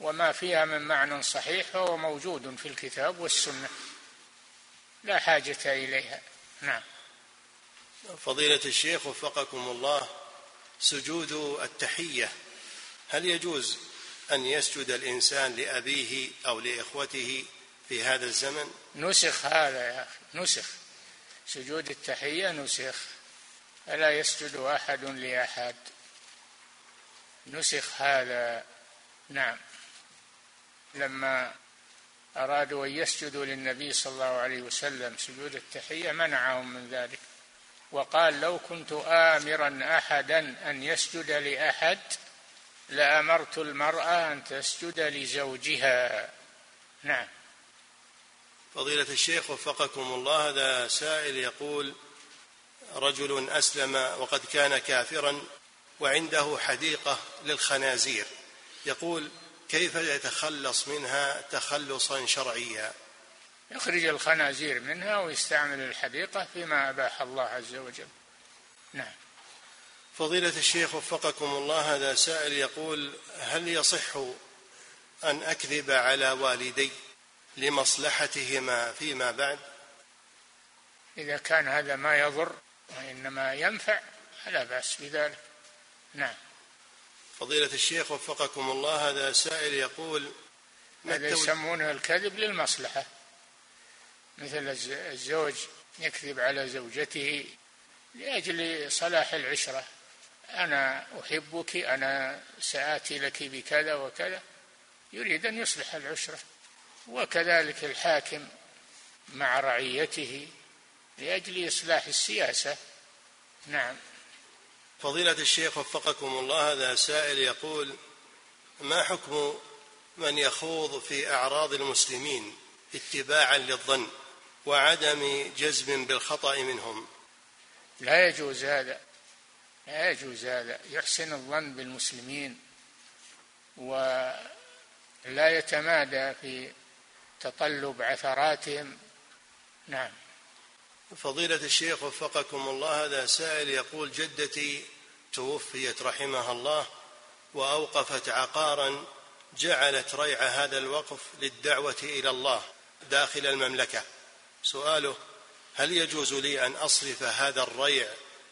وما فيها من معنى صحيح فهو موجود في الكتاب والسنة. لا حاجة إليها. نعم. فضيلة الشيخ وفقكم الله سجود التحية. هل يجوز أن يسجد الإنسان لأبيه أو لإخوته في هذا الزمن؟ نسخ هذا يا أخي نسخ. سجود التحية نسخ. فلا يسجد أحد لأحد؟ نسخ هذا نعم. لما أرادوا أن يسجدوا للنبي صلى الله عليه وسلم سجود التحية منعهم من ذلك. وقال لو كنت آمرا أحدا أن يسجد لأحد لأمرت المرأة أن تسجد لزوجها. نعم. فضيلة الشيخ وفقكم الله هذا سائل يقول رجل أسلم وقد كان كافرا وعنده حديقة للخنازير. يقول كيف يتخلص منها تخلصا شرعيا؟ يخرج الخنازير منها ويستعمل الحديقة فيما أباح الله عز وجل. نعم. فضيلة الشيخ وفقكم الله هذا سائل يقول هل يصح أن أكذب على والدي لمصلحتهما فيما بعد؟ إذا كان هذا ما يضر وإنما ينفع فلا بأس بذلك. نعم. فضيلة الشيخ وفقكم الله هذا سائل يقول هذا يسمونه الكذب للمصلحة. مثل الزوج يكذب على زوجته لأجل صلاح العشرة. أنا أحبك أنا سآتي لك بكذا وكذا. يريد أن يصلح العشرة. وكذلك الحاكم مع رعيته لأجل إصلاح السياسة. نعم. فضيلة الشيخ وفقكم الله هذا سائل يقول ما حكم من يخوض في أعراض المسلمين؟ اتباعا للظن وعدم جزم بالخطأ منهم. لا يجوز هذا لا يجوز هذا. يحسن الظن بالمسلمين ولا يتمادى في تطلب عثراتهم. نعم. فضيلة الشيخ وفقكم الله هذا سائل يقول جدتي توفيت رحمها الله وأوقفت عقارا جعلت ريع هذا الوقف للدعوة إلى الله. داخل المملكة. سؤاله هل يجوز لي أن أصرف هذا الريع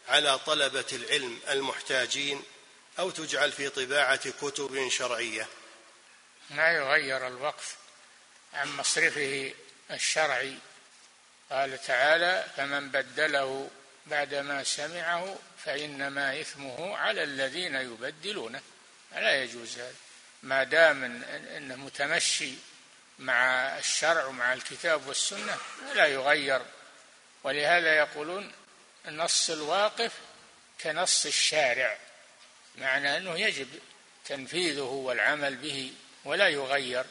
على طلبة العلم المحتاجين أو تجعل في طباعة كتب شرعية؟ ما يغير الوقف عن مصرفه الشرعي. قال تعالى فمن بدله بعدما سمعه فإنما إثمه على الذين يبدلونه. لا يجوز هذا. ما دام انه متمشي مع الشرع ومع الكتاب والسنة لا يغير. ولهذا يقولون نص الواقف كنص الشارع معنى أنه يجب تنفيذه والعمل به ولا يغير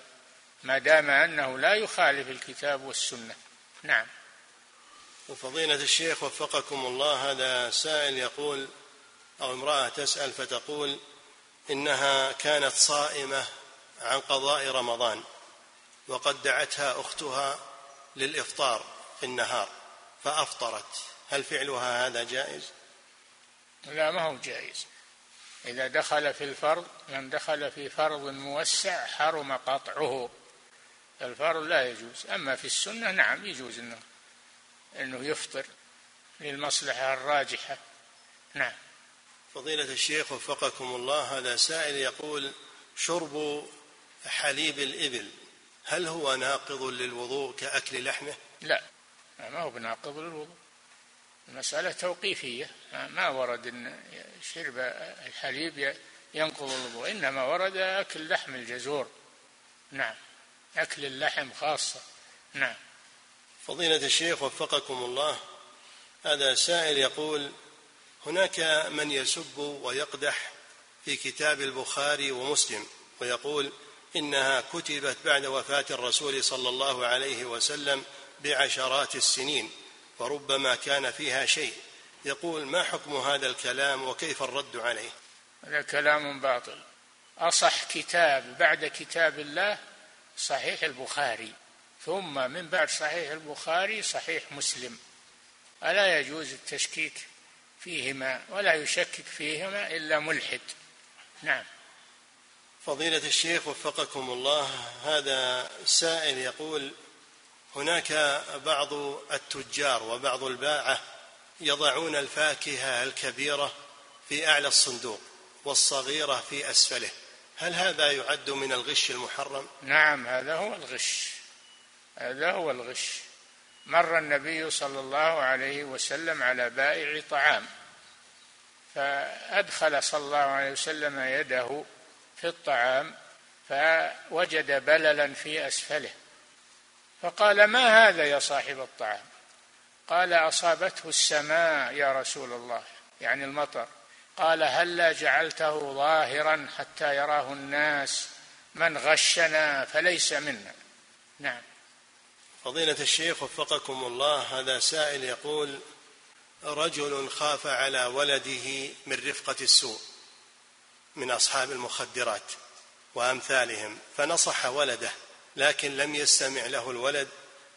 ما دام أنه لا يخالف الكتاب والسنة. نعم. وفضيلة الشيخ وفقكم الله هذا سائل يقول أو امرأة تسأل فتقول إنها كانت صائمة عن قضاء رمضان. وقد دعتها أختها للإفطار في النهار فأفطرت. هل فعلها هذا جائز؟ لا ما هو جائز. إذا دخل في الفرض من دخل في فرض موسع حرم قطعه. الفرض لا يجوز. أما في السنة نعم يجوز أنه أنه يفطر للمصلحة الراجحة. نعم. فضيلة الشيخ وفقكم الله هذا سائل يقول شرب حليب الإبل هل هو ناقض للوضوء كأكل لحمه؟ لا ما هو بناقض للوضوء. المسألة توقيفية. ما ورد أن شرب الحليب ينقض الوضوء إنما ورد أكل لحم الجزور. نعم. أكل اللحم خاصة. نعم. فضيلة الشيخ وفقكم الله هذا سائل يقول هناك من يسب ويقدح في كتاب البخاري ومسلم ويقول إنها كتبت بعد وفاة الرسول صلى الله عليه وسلم بعشرات السنين وربما كان فيها شيء. يقول ما حكم هذا الكلام وكيف الرد عليه؟ هذا كلام باطل. أصح كتاب بعد كتاب الله صحيح البخاري ثم من بعد صحيح البخاري صحيح مسلم. ألا يجوز التشكيك فيهما ولا يشكك فيهما إلا ملحد. نعم. فضيلة الشيخ وفقكم الله هذا سائل يقول هناك بعض التجار وبعض الباعة يضعون الفاكهة الكبيرة في أعلى الصندوق والصغيرة في أسفله. هل هذا يعد من الغش المحرم؟ نعم هذا هو الغش. هذا هو الغش. مر النبي صلى الله عليه وسلم على بائع طعام فأدخل صلى الله عليه وسلم يده في الطعام فوجد بللا في أسفله. فقال ما هذا يا صاحب الطعام؟ قال أصابته السماء يا رسول الله. يعني المطر. قال هلا جعلته ظاهرا حتى يراه الناس من غشنا فليس منا. نعم. فضيلة الشيخ وفقكم الله هذا سائل يقول رجل خاف على ولده من رفقة السوء. من أصحاب المخدرات وأمثالهم فنصح ولده لكن لم يستمع له الولد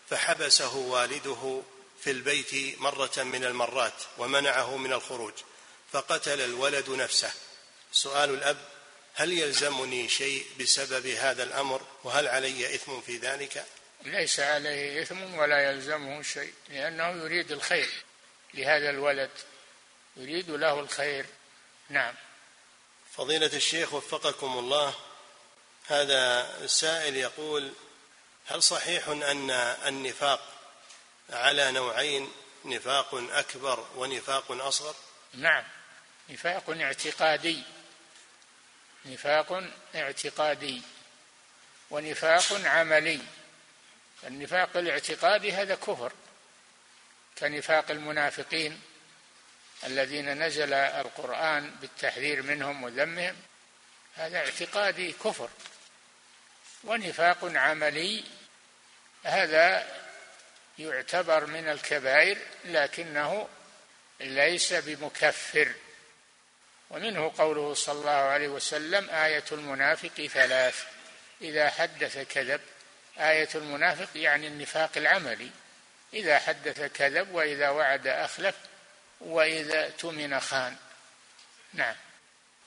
فحبسه والده في البيت مرة من المرات ومنعه من الخروج فقتل الولد نفسه. سؤال الأب هل يلزمني شيء بسبب هذا الأمر؟ وهل علي إثم في ذلك؟ ليس عليه إثم ولا يلزمه شيء لأنه يريد الخير لهذا الولد يريد له الخير. نعم. فضيلة الشيخ وفقكم الله هذا السائل يقول هل صحيح أن النفاق على نوعين نفاق أكبر ونفاق أصغر؟ نعم نفاق اعتقادي نفاق اعتقادي ونفاق عملي. النفاق الاعتقادي هذا كفر كنفاق المنافقين. الذين نزل القرآن بالتحذير منهم وذمهم هذا اعتقادي كفر ونفاق عملي هذا يعتبر من الكبائر لكنه ليس بمكفر. ومنه قوله صلى الله عليه وسلم آية المنافق ثلاث. إذا حدث كذب آية المنافق يعني النفاق العملي. إذا حدث كذب وإذا وعد أخلف وإذا تمن خان. نعم.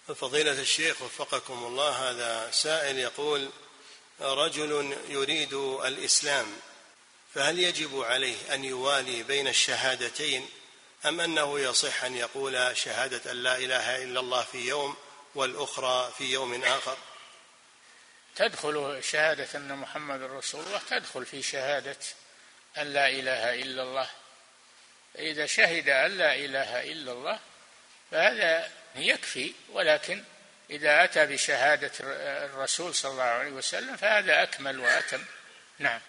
فضيلة الشيخ وفقكم الله هذا سائل يقول رجل يريد الإسلام فهل يجب عليه أن يوالي بين الشهادتين أم أنه يصح أن يقول شهادة أن لا إله إلا الله في يوم والأخرى في يوم آخر؟ تدخل شهادة أن محمد رسول الله تدخل في شهادة أن لا إله إلا الله. إذا شهد أن لا إله إلا الله فهذا يكفي ولكن إذا أتى بشهادة الرسول صلى الله عليه وسلم فهذا أكمل وأتم. نعم.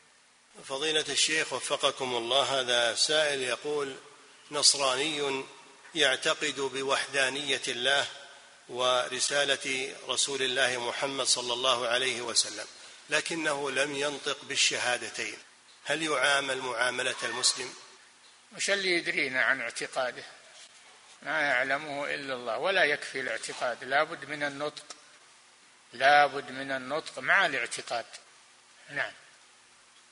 فضيلة الشيخ وفقكم الله هذا سائل يقول نصراني يعتقد بوحدانية الله ورسالة رسول الله محمد صلى الله عليه وسلم لكنه لم ينطق بالشهادتين. هل يعامل معاملة المسلم؟ وش اللي يدرينا عن اعتقاده؟ ما يعلمه إلا الله ولا يكفي الاعتقاد. لابد من النطق. لابد من النطق مع الاعتقاد. نعم.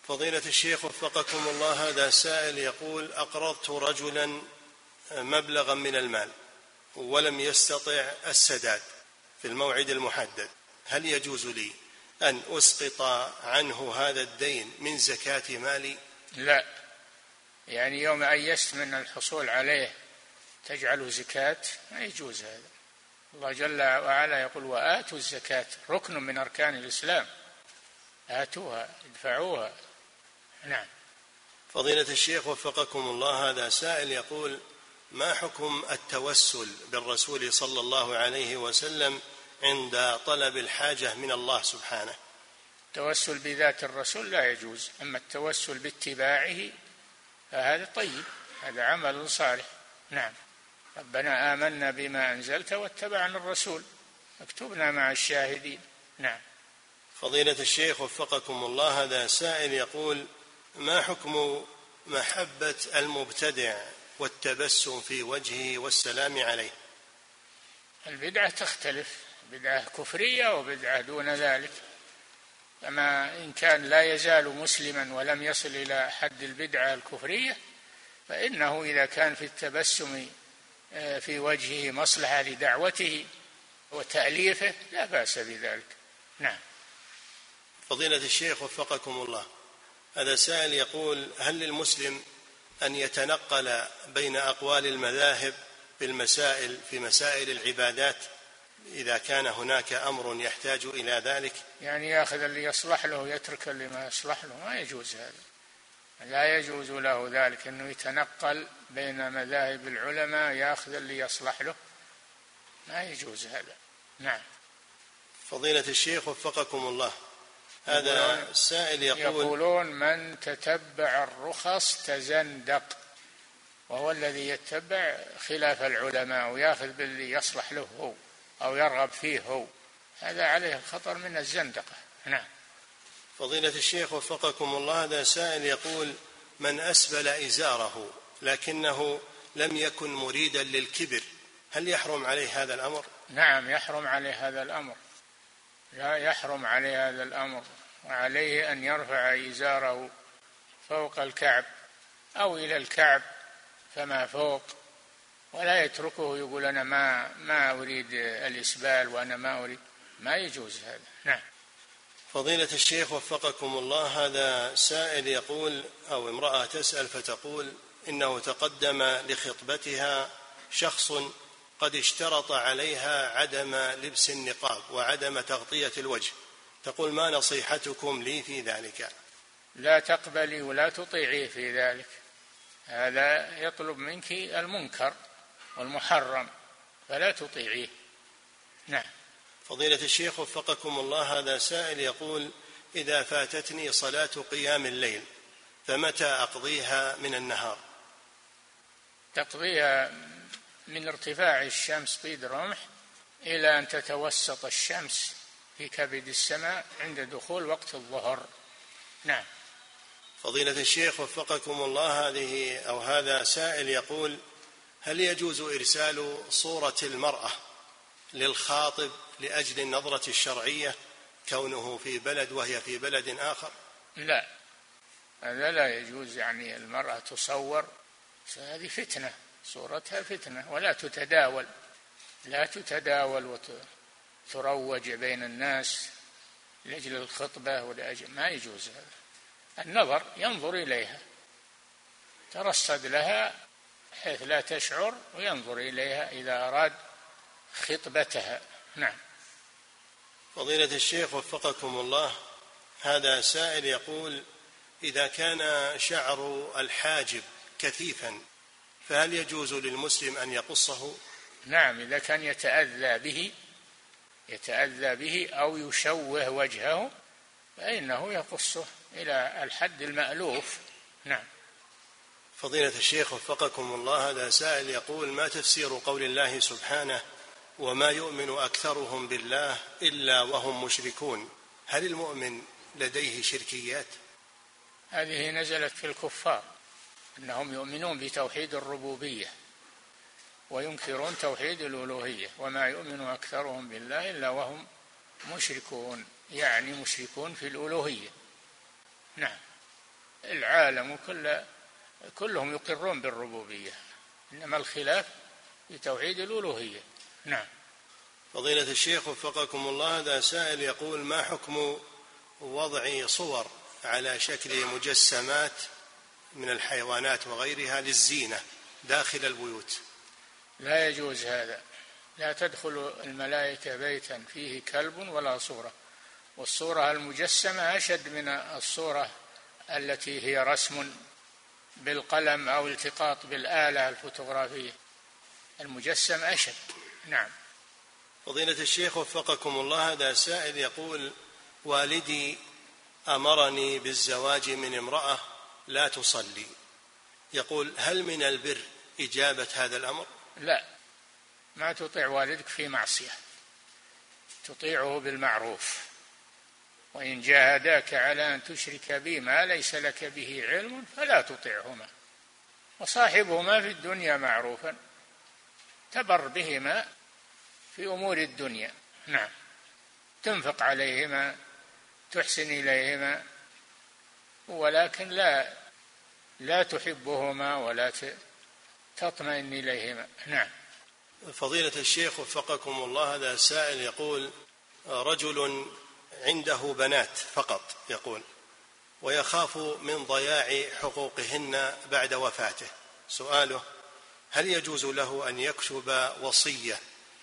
فضيلة الشيخ وفقكم الله هذا سائل يقول أقرضت رجلا مبلغا من المال ولم يستطع السداد في الموعد المحدد. هل يجوز لي أن أسقط عنه هذا الدين من زكاة مالي؟ لا. يعني يوم أيست من الحصول عليه تجعله زكاة ما يجوز هذا. الله جل وعلا يقول وآتوا الزكاة. ركن من أركان الإسلام. آتوها ادفعوها. نعم. فضيلة الشيخ وفقكم الله هذا سائل يقول ما حكم التوسل بالرسول صلى الله عليه وسلم عند طلب الحاجة من الله سبحانه؟ التوسل بذات الرسول لا يجوز أما التوسل باتباعه فهذا طيب هذا عمل صالح. نعم. ربنا آمنا بما أنزلت واتبعنا الرسول. اكتبنا مع الشاهدين. نعم. فضيلة الشيخ وفقكم الله هذا سائل يقول ما حكم محبة المبتدع والتبسم في وجهه والسلام عليه؟ البدعة تختلف بدعة كفرية وبدعة دون ذلك. فما إن كان لا يزال مسلما ولم يصل إلى حد البدعة الكفرية فإنه إذا كان في التبسم آه، في وجهه مصلحة لدعوته وتأليفه لا بأس بذلك. نعم. فضيلة الشيخ وفقكم الله هذا سائل يقول هل للمسلم أن يتنقل بين أقوال المذاهب في المسائل في مسائل العبادات إذا كان هناك أمر يحتاج إلى ذلك. يعني يأخذ اللي يصلح له ويترك اللي ما يصلح له ما يجوز هذا. لا يجوز له ذلك أنه يتنقل بين مذاهب العلماء يأخذ اللي يصلح له. ما يجوز هذا. نعم. فضيلة الشيخ وفقكم الله. هذا السائل يقول يقولون من تتبع الرخص تزندق وهو الذي يتبع خلاف العلماء وياخذ باللي يصلح له هو. أو يرغب فيه هو. هذا عليه الخطر من الزندقة. نعم. فضيلة الشيخ وفقكم الله هذا سائل يقول من أسبل إزاره لكنه لم يكن مريدا للكبر هل يحرم عليه هذا الأمر؟ نعم يحرم عليه هذا الأمر. لا يحرم عليه هذا الأمر وعليه أن يرفع إزاره فوق الكعب أو إلى الكعب فما فوق. ولا يتركه يقول أنا ما ما أريد الإسبال وأنا ما أريد ما يجوز هذا. نعم. فضيلة الشيخ وفقكم الله هذا سائل يقول أو امرأة تسأل فتقول إنه تقدم لخطبتها شخص قد اشترط عليها عدم لبس النقاب وعدم تغطية الوجه. تقول ما نصيحتكم لي في ذلك؟ لا تقبلي ولا تطيعيه في ذلك. هذا يطلب منك المنكر. والمحرم فلا تطيعيه. نعم. فضيلة الشيخ وفقكم الله هذا سائل يقول إذا فاتتني صلاة قيام الليل فمتى أقضيها من النهار؟ تقضيها من ارتفاع الشمس قيد رمح إلى أن تتوسط الشمس في كبد السماء عند دخول وقت الظهر. نعم. فضيلة الشيخ وفقكم الله هذه أو هذا سائل يقول هل يجوز إرسال صورة المرأة للخاطب لأجل النظرة الشرعية كونه في بلد وهي في بلد آخر؟ لا. هذا لا يجوز يعني المرأة تصور. هذه فتنة. صورتها فتنة. ولا تتداول. لا تتداول وتروج بين الناس لأجل الخطبة ولأجل ما يجوز هذا. النظر ينظر إليها. ترصد لها حيث لا تشعر وينظر إليها إذا أراد خطبتها. نعم. فضيلة الشيخ وفقكم الله هذا سائل يقول إذا كان شعر الحاجب كثيفا فهل يجوز للمسلم أن يقصه؟ نعم إذا كان يتأذى به يتأذى به أو يشوه وجهه فإنه يقصه إلى الحد المألوف. نعم. فضيلة الشيخ وفقكم الله هذا سائل يقول ما تفسير قول الله سبحانه وما يؤمن أكثرهم بالله إلا وهم مشركون؟ هل المؤمن لديه شركيات؟ هذه نزلت في الكفار أنهم يؤمنون بتوحيد الربوبية وينكرون توحيد الألوهية وما يؤمن أكثرهم بالله إلا وهم مشركون يعني مشركون في الألوهية. نعم العالم كل كلهم يقرون بالربوبية إنما الخلاف في توحيد الألوهية. نعم. فضيلة الشيخ وفقكم الله هذا سائل يقول ما حكم وضع صور على شكل مجسمات من الحيوانات وغيرها للزينة داخل البيوت؟ لا يجوز هذا. لا تدخل الملائكة بيتا فيه كلب ولا صورة. والصورة المجسمة أشد من الصورة التي هي رسم بالقلم أو التقاط بالآلة الفوتوغرافية. المجسم أشد. نعم. فضيلة الشيخ وفقكم الله هذا سائل يقول والدي أمرني بالزواج من امرأة لا تصلي. يقول هل من البر إجابة هذا الأمر؟ لا. ما تطيع والدك في معصية. تطيعه بالمعروف. وإن جاهداك على أن تشرك بي ما ليس لك به علم فلا تطعهما. وصاحبهما في الدنيا معروفا. تبر بهما في أمور الدنيا. نعم. تنفق عليهما تحسن إليهما ولكن لا لا تحبهما ولا تطمئن إليهما. نعم. فضيلة الشيخ وفقكم الله هذا سائل يقول رجل عنده بنات فقط يقول. ويخاف من ضياع حقوقهن بعد وفاته. سؤاله هل يجوز له أن يكتب وصية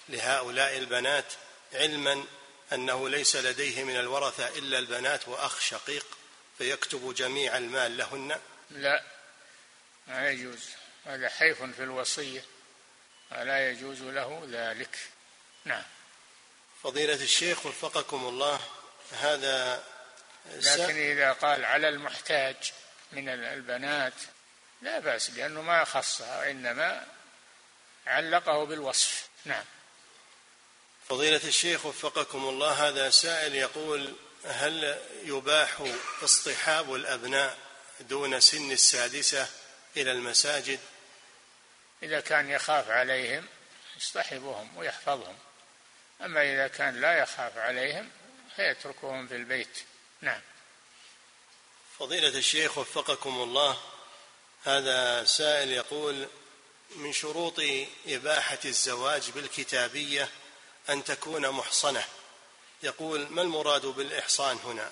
لهؤلاء البنات علما أنه ليس لديه من الورثة إلا البنات وأخ شقيق فيكتب جميع المال لهن؟ لا ما يجوز. هذا حيف في الوصية. ولا يجوز له ذلك. نعم. فضيلة الشيخ وفقكم الله هذا لكن إذا قال على المحتاج من البنات لا بأس لأنه ما خصها وإنما علقه بالوصف. نعم. فضيلة الشيخ وفقكم الله هذا سائل يقول هل يباح اصطحاب الأبناء دون سن السادسة إلى المساجد؟ إذا كان يخاف عليهم يصطحبهم ويحفظهم. أما إذا كان لا يخاف عليهم فيتركهم في البيت. نعم. فضيلة الشيخ وفقكم الله هذا سائل يقول من شروط إباحة الزواج بالكتابية أن تكون محصنة. يقول ما المراد بالإحصان هنا؟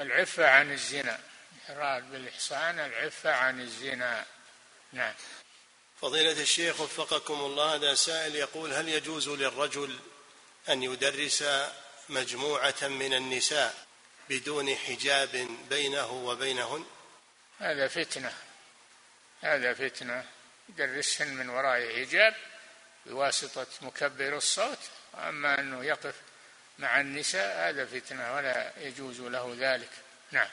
العفة عن الزنا. المراد بالإحصان العفة عن الزنا. نعم. فضيلة الشيخ وفقكم الله هذا سائل يقول هل يجوز للرجل أن يدرس مجموعة من النساء بدون حجاب بينه وبينهن؟ هذا فتنة. هذا فتنة. يدرسهن من وراء حجاب بواسطة مكبر الصوت. أما أنه يقف مع النساء هذا فتنة ولا يجوز له ذلك. نعم.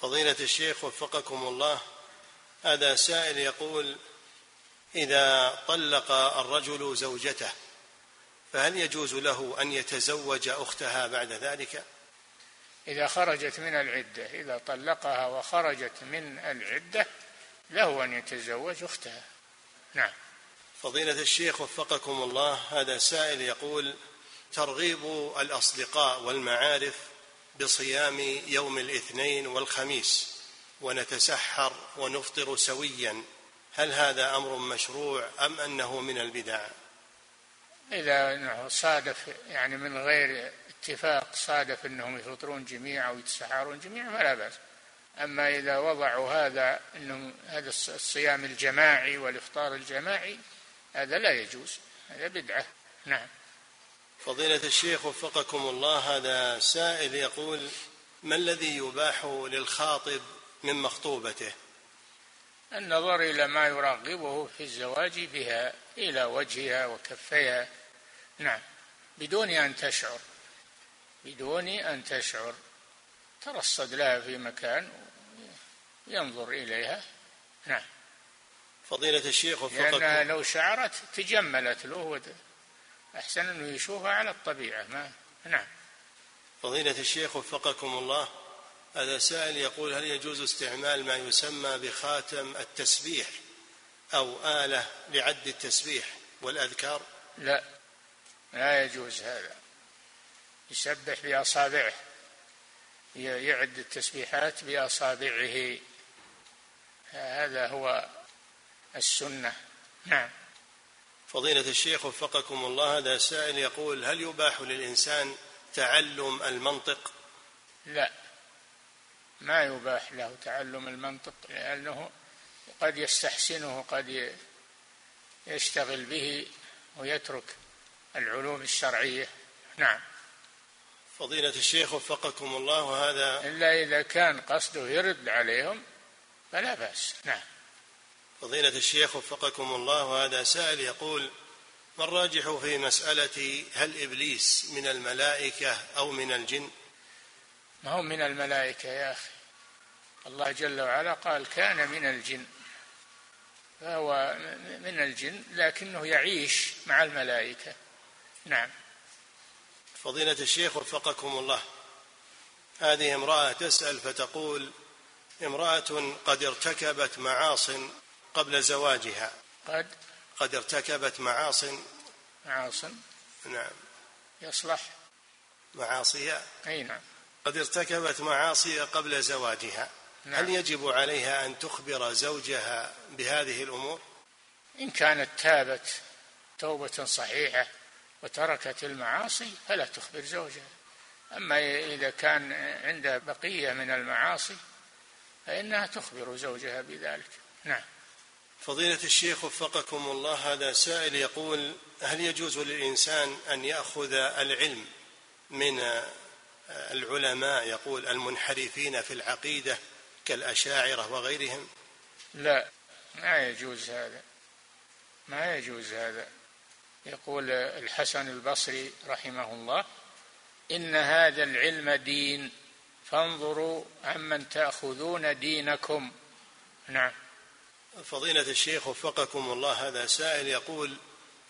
فضيلة الشيخ وفقكم الله هذا سائل يقول إذا طلق الرجل زوجته فهل يجوز له أن يتزوج أختها بعد ذلك؟ إذا خرجت من العدة إذا طلقها وخرجت من العدة له أن يتزوج أختها. نعم. فضيلة الشيخ وفقكم الله هذا سائل يقول ترغيب الأصدقاء والمعارف بصيام يوم الاثنين والخميس ونتسحر ونفطر سويا هل هذا أمر مشروع أم أنه من البدع؟ إذا صادف يعني من غير اتفاق صادف أنهم يفطرون جميعا أو يتسحرون جميعا فلا بأس. أما إذا وضعوا هذا أنهم هذا الصيام الجماعي والإفطار الجماعي هذا لا يجوز هذا بدعة. نعم. فضيلة الشيخ وفقكم الله هذا سائل يقول ما الذي يباح للخاطب من مخطوبته؟ النظر إلى ما يراغبه في الزواج بها إلى وجهها وكفيها. نعم. بدون أن تشعر. بدون أن تشعر. ترصد لها في مكان ينظر إليها. نعم. فضيلة الشيخ وفقكم لأنها لو شعرت تجملت له أحسن أنه يشوفها على الطبيعة. ما نعم. فضيلة الشيخ وفقكم الله. هذا سائل يقول هل يجوز استعمال ما يسمى بخاتم التسبيح أو آلة لعد التسبيح والأذكار؟ لا لا يجوز هذا. يسبح بأصابعه. يعد التسبيحات بأصابعه. هذا هو السنة. نعم. فضيلة الشيخ وفقكم الله هذا سائل يقول هل يباح للإنسان تعلم المنطق؟ لا. ما يباح له تعلم المنطق لأنه قد يستحسنه قد يشتغل به ويترك العلوم الشرعية. نعم. فضيلة الشيخ وفقكم الله وهذا إلا إذا كان قصده يرد عليهم فلا بأس. نعم. فضيلة الشيخ وفقكم الله وهذا سائل يقول ما الراجح في مسألة هل إبليس من الملائكة أو من الجن؟ ما هو من الملائكة يا أخي؟ الله جل وعلا قال كان من الجن. فهو من الجن لكنه يعيش مع الملائكة. نعم. فضيلة الشيخ وفقكم الله. هذه امرأة تسأل فتقول امرأة قد ارتكبت معاص قبل زواجها. قد؟ قد ارتكبت معاص. معاص؟ نعم. يصلح. معاصيها؟ أي نعم. قد ارتكبت معاصي قبل زواجها. نعم. هل يجب عليها أن تخبر زوجها بهذه الأمور؟ إن كانت تابت توبة صحيحة وتركت المعاصي فلا تخبر زوجها. أما إذا كان عندها بقية من المعاصي فإنها تخبر زوجها بذلك. نعم. فضيلة الشيخ وفقكم الله هذا سائل يقول هل يجوز للإنسان أن يأخذ العلم من العلماء يقول المنحرفين في العقيدة كالأشاعرة وغيرهم. لا ما يجوز هذا. ما يجوز هذا. يقول الحسن البصري رحمه الله إن هذا العلم دين. فانظروا عمن تأخذون دينكم. نعم. فضيلة الشيخ وفقكم الله هذا سائل يقول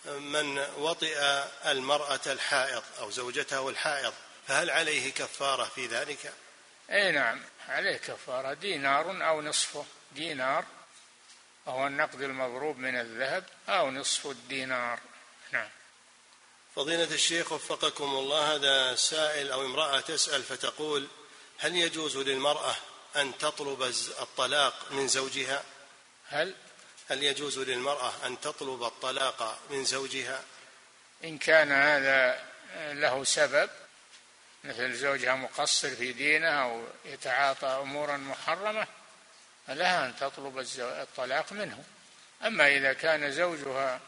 من وطئ المرأة الحائض أو زوجته الحائض فهل عليه كفارة في ذلك؟ أي نعم عليه كفارة. دينار أو نصفه. دينار وهو النقد المضروب من الذهب أو نصف الدينار. نعم. فضيلة الشيخ وفقكم الله هذا سائل أو امرأة تسأل فتقول هل يجوز للمرأة أن تطلب الطلاق من زوجها؟ هل؟ هل يجوز للمرأة أن تطلب الطلاق من زوجها؟ إن كان هذا له سبب مثل زوجها مقصر في دينه أو يتعاطى أمورا محرمة فلها أن تطلب الطلاق منه. أما إذا كان زوجها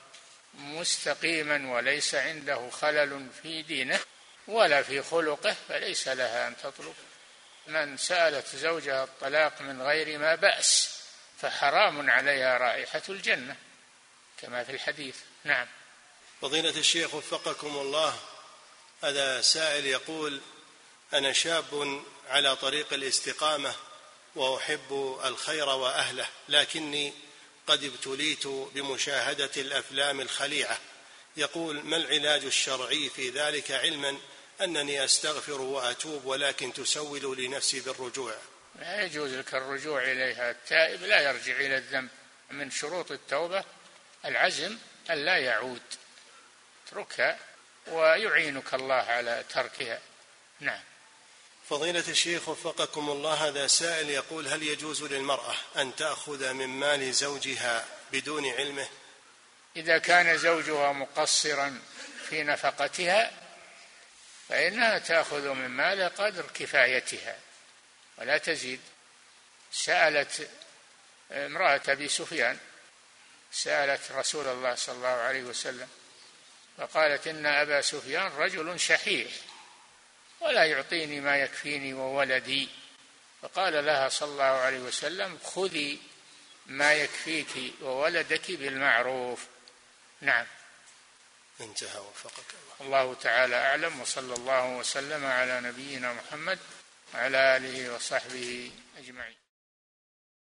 مستقيما وليس عنده خلل في دينه ولا في خلقه فليس لها أن تطلب. من سألت زوجها الطلاق من غير ما بأس فحرام عليها رائحة الجنة كما في الحديث. نعم. فضيلة الشيخ وفقكم الله هذا سائل يقول أنا شاب على طريق الاستقامة وأحب الخير وأهله لكني قد ابتليت بمشاهدة الأفلام الخليعة. يقول ما العلاج الشرعي في ذلك علما أنني أستغفر وأتوب ولكن تسول لنفسي بالرجوع؟ لا يجوز لك الرجوع إليها. التائب لا يرجع إلى الذنب. من شروط التوبة العزم أن لا يعود. اتركها. ويعينك الله على تركها. نعم. فضيلة الشيخ وفقكم الله هذا سائل يقول هل يجوز للمرأة أن تأخذ من مال زوجها بدون علمه؟ إذا كان زوجها مقصرا في نفقتها فإنها تأخذ من ماله قدر كفايتها ولا تزيد. سألت امرأة أبي سفيان سألت رسول الله صلى الله عليه وسلم فقالت إن أبا سفيان رجل شحيح ولا يعطيني ما يكفيني وولدي. فقال لها صلى الله عليه وسلم خذي ما يكفيك وولدك بالمعروف. نعم. انتهى وفقك الله. الله تعالى أعلم وصلى الله وسلم على نبينا محمد وعلى آله وصحبه أجمعين.